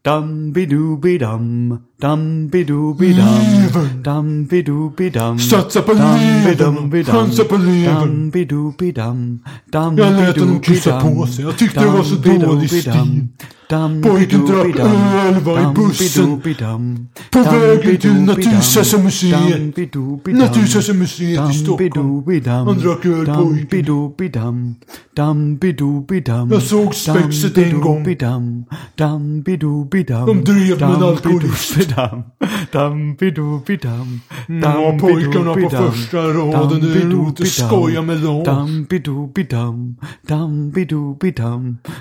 köra en sån? bidubi dum. Hum dum bidoobi dum dum bidoobi dum dum bidoobi dum Satsa på levern, chansa på levern. dum bidoobi dum dum Jag lät honom kissa på sig. Jag tyckte det var så dålig stil. Pojken drack öl, var i bussen. På vägen till dum, Natursessamuseet i Stockholm. Han drack öl, pojken. Jag såg spexet en gång. De drev med en alkoholist. Ja, pojkarna på första raden, det är roligt bidoobi att skoja med dem.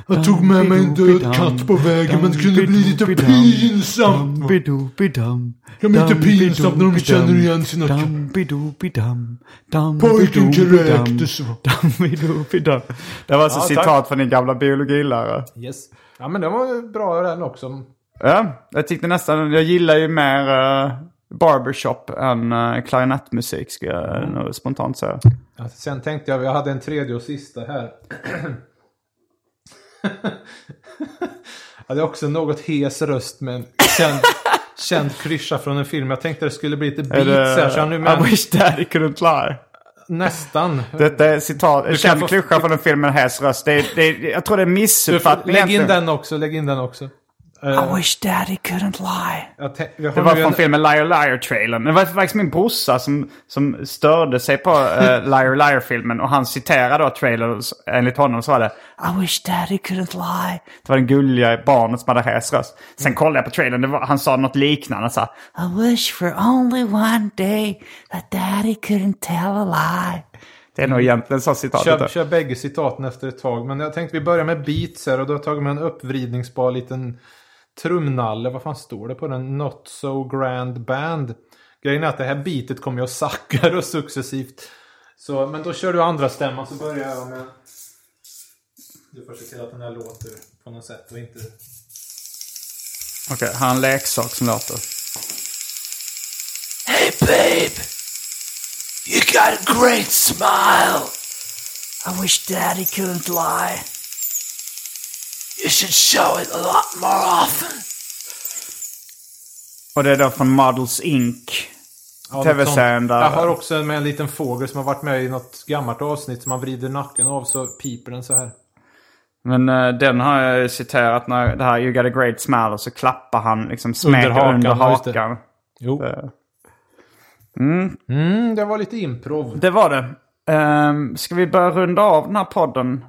Jag tog med mig en död dum, katt på vägen, men det kunde bli lite pinsamt, Det blir lite pinsamt när de känner igen sina Pojken kräktes. Det var alltså Ja, tack. citat från din gamla biologilärare. Yes. Ja men det var bra den också. Ja, jag tyckte nästan, jag gillar ju mer uh, barbershop än uh, klarinettmusik ska jag Mm. nog spontant säga. Ja, sen tänkte jag, jag hade en tredje och sista här. jag hade också något hes röst med en känd, känd klyscha från en film. Jag tänkte det skulle bli lite Är beats här. Så jag nu I med wish daddy couldn't lie. nästan. Detta är citat, kan känd få- klyscha från en film med en hes röst. Det är, det är, jag tror det är Du missuppfattning lägg in den också, lägg in den också. I wish daddy couldn't lie. Jag jag Det var från en- filmen Liar Liar-trailern. Det var faktiskt min brorsa som, som störde sig på uh, Liar Liar-filmen. Och han citerade då trailern. Enligt honom så var det I wish daddy couldn't lie. Det var den gulliga barnet som hade hes röst. Sen kollade jag på trailern. Det var, han sa något liknande. Så här, I wish for only one day that daddy couldn't tell a lie. det är nog egentligen så citatet. Kör, kör bägge citaten efter ett tag. Men jag tänkte vi börjar med beats här och då har jag tagit med en uppvridningsbar liten trumnalle. Vad fan står det på den? Not so grand band. Grejen är att det här beatet kommer jag sacka då successivt. Så, men då kör du andra stämman så börjar jag med... Du får se till att den här låter på något sätt och inte... Okej, han har en leksak som låter. Hey babe, you got a great smile. I wish daddy couldn't lie. You should show it a lot more often. Och det är då från Models Inc. Ja, TV-serien sånt. där- Jag har också med en liten fågel som har varit med i något gammalt avsnitt som man vrider nacken av så piper den så här. Men eh, den har jag citerat när det här You got a great smile och så klappar han liksom smeker hakan, under just det. hakan. Jo. Det, Mm, det var lite improv. det var det. Um, ska vi börja runda av den här podden?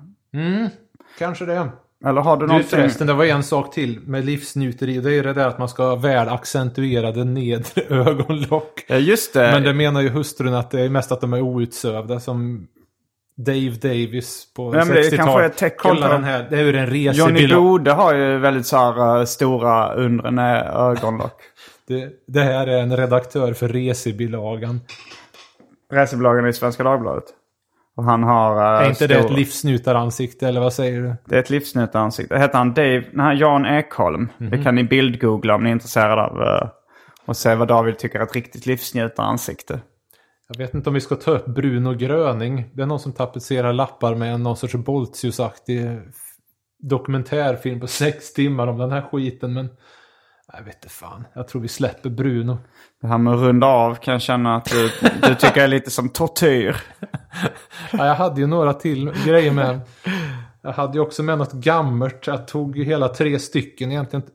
Kanske det. Eller har du Du någonting? förresten, det var en sak till med livsnjuteri. Det är det där att man ska ha väl accentuerade nedre ögonlock. Ja, just det. Men det menar ju hustrun att det är mest att de är outsövda som Dave Davis på men det 60-talet. kanske är ett tecken Kolla på- den här, det är ur en Johnny resebild. Bode har ju väldigt så här, eh, stora undre ögonlock. Det, det här är en redaktör för resebilagan. Resebolagen i Svenska Dagbladet. Och han har... eh, Är inte det stor- ett livsnjutaransikte eller vad säger du? Det är ett livsnjutaransikte. Det heter han Dave... Nej, Jan Ekholm. Mhm. Det kan ni bildgoogla om ni är intresserade av. eh, och se vad David tycker är ett riktigt livsnjutaransikte. Jag vet inte om vi ska ta upp Bruno Gröning. Det är någon som tapetserar lappar med någon sorts Boltius-aktig dokumentärfilm på sex timmar om den här skiten. Men jag vet inte fan. Jag tror vi släpper Bruno. Det här med att runda av kan jag känna att du, du tycker är lite som tortyr. Ja, jag hade ju några till grejer med. Jag hade ju också med något gammalt. Jag tog ju hela tre stycken egentligen.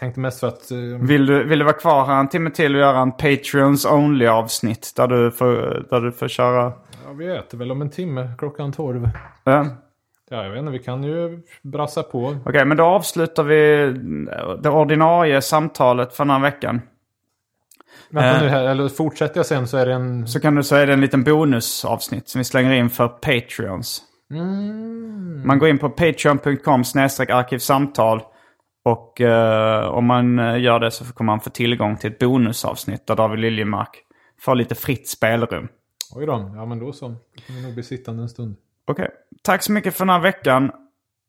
Tänkte mest för att... eh, Vill du, vill du vara kvar här en timme till och göra en Patreons only avsnitt? Där du får, där du får köra... Ja, vi äter väl om en timme klockan tolv. Ja. Ja, jag vet inte. Vi kan ju brassa på. Okej, men då avslutar vi det ordinarie samtalet för den här veckan. Vänta Eh. nu här. Eller fortsätter jag sen så är det en... Så kan du säga det är en liten bonusavsnitt som vi slänger in för Patreons. Man går in på patreon.com arkivsamtal. Och eh, om man eh, gör det så kommer man få tillgång till ett bonusavsnitt där David Liljemark får lite fritt spelrum. Oj då. Ja, men då så. Då kan vi nog bli sittande en stund. Okej, tack så mycket för den här veckan.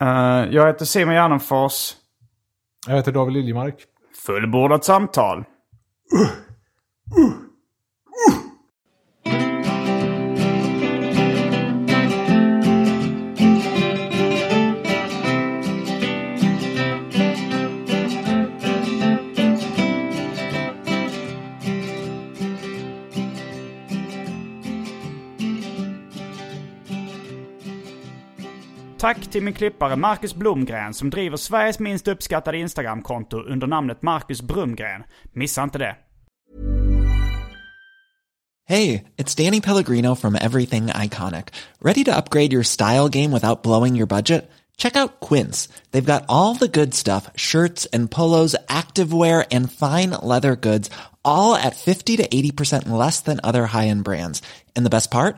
Eh, jag heter Simon Gärdenfors. Jag heter David Liljemark. Fullbordat samtal. Tack till min klippare Marcus Blomgren som driver Sveriges minst uppskattade Instagramkonto under namnet Marcus Brumgren. Missa inte det. Hej, it's Danny Pellegrino from Everything Iconic. Ready to upgrade your style game without blowing your budget? Check out Quince. They've got all the good stuff shirts and polos, activewear, and fine leather goods, all at 50 to 80% less than other high end brands. And the best part?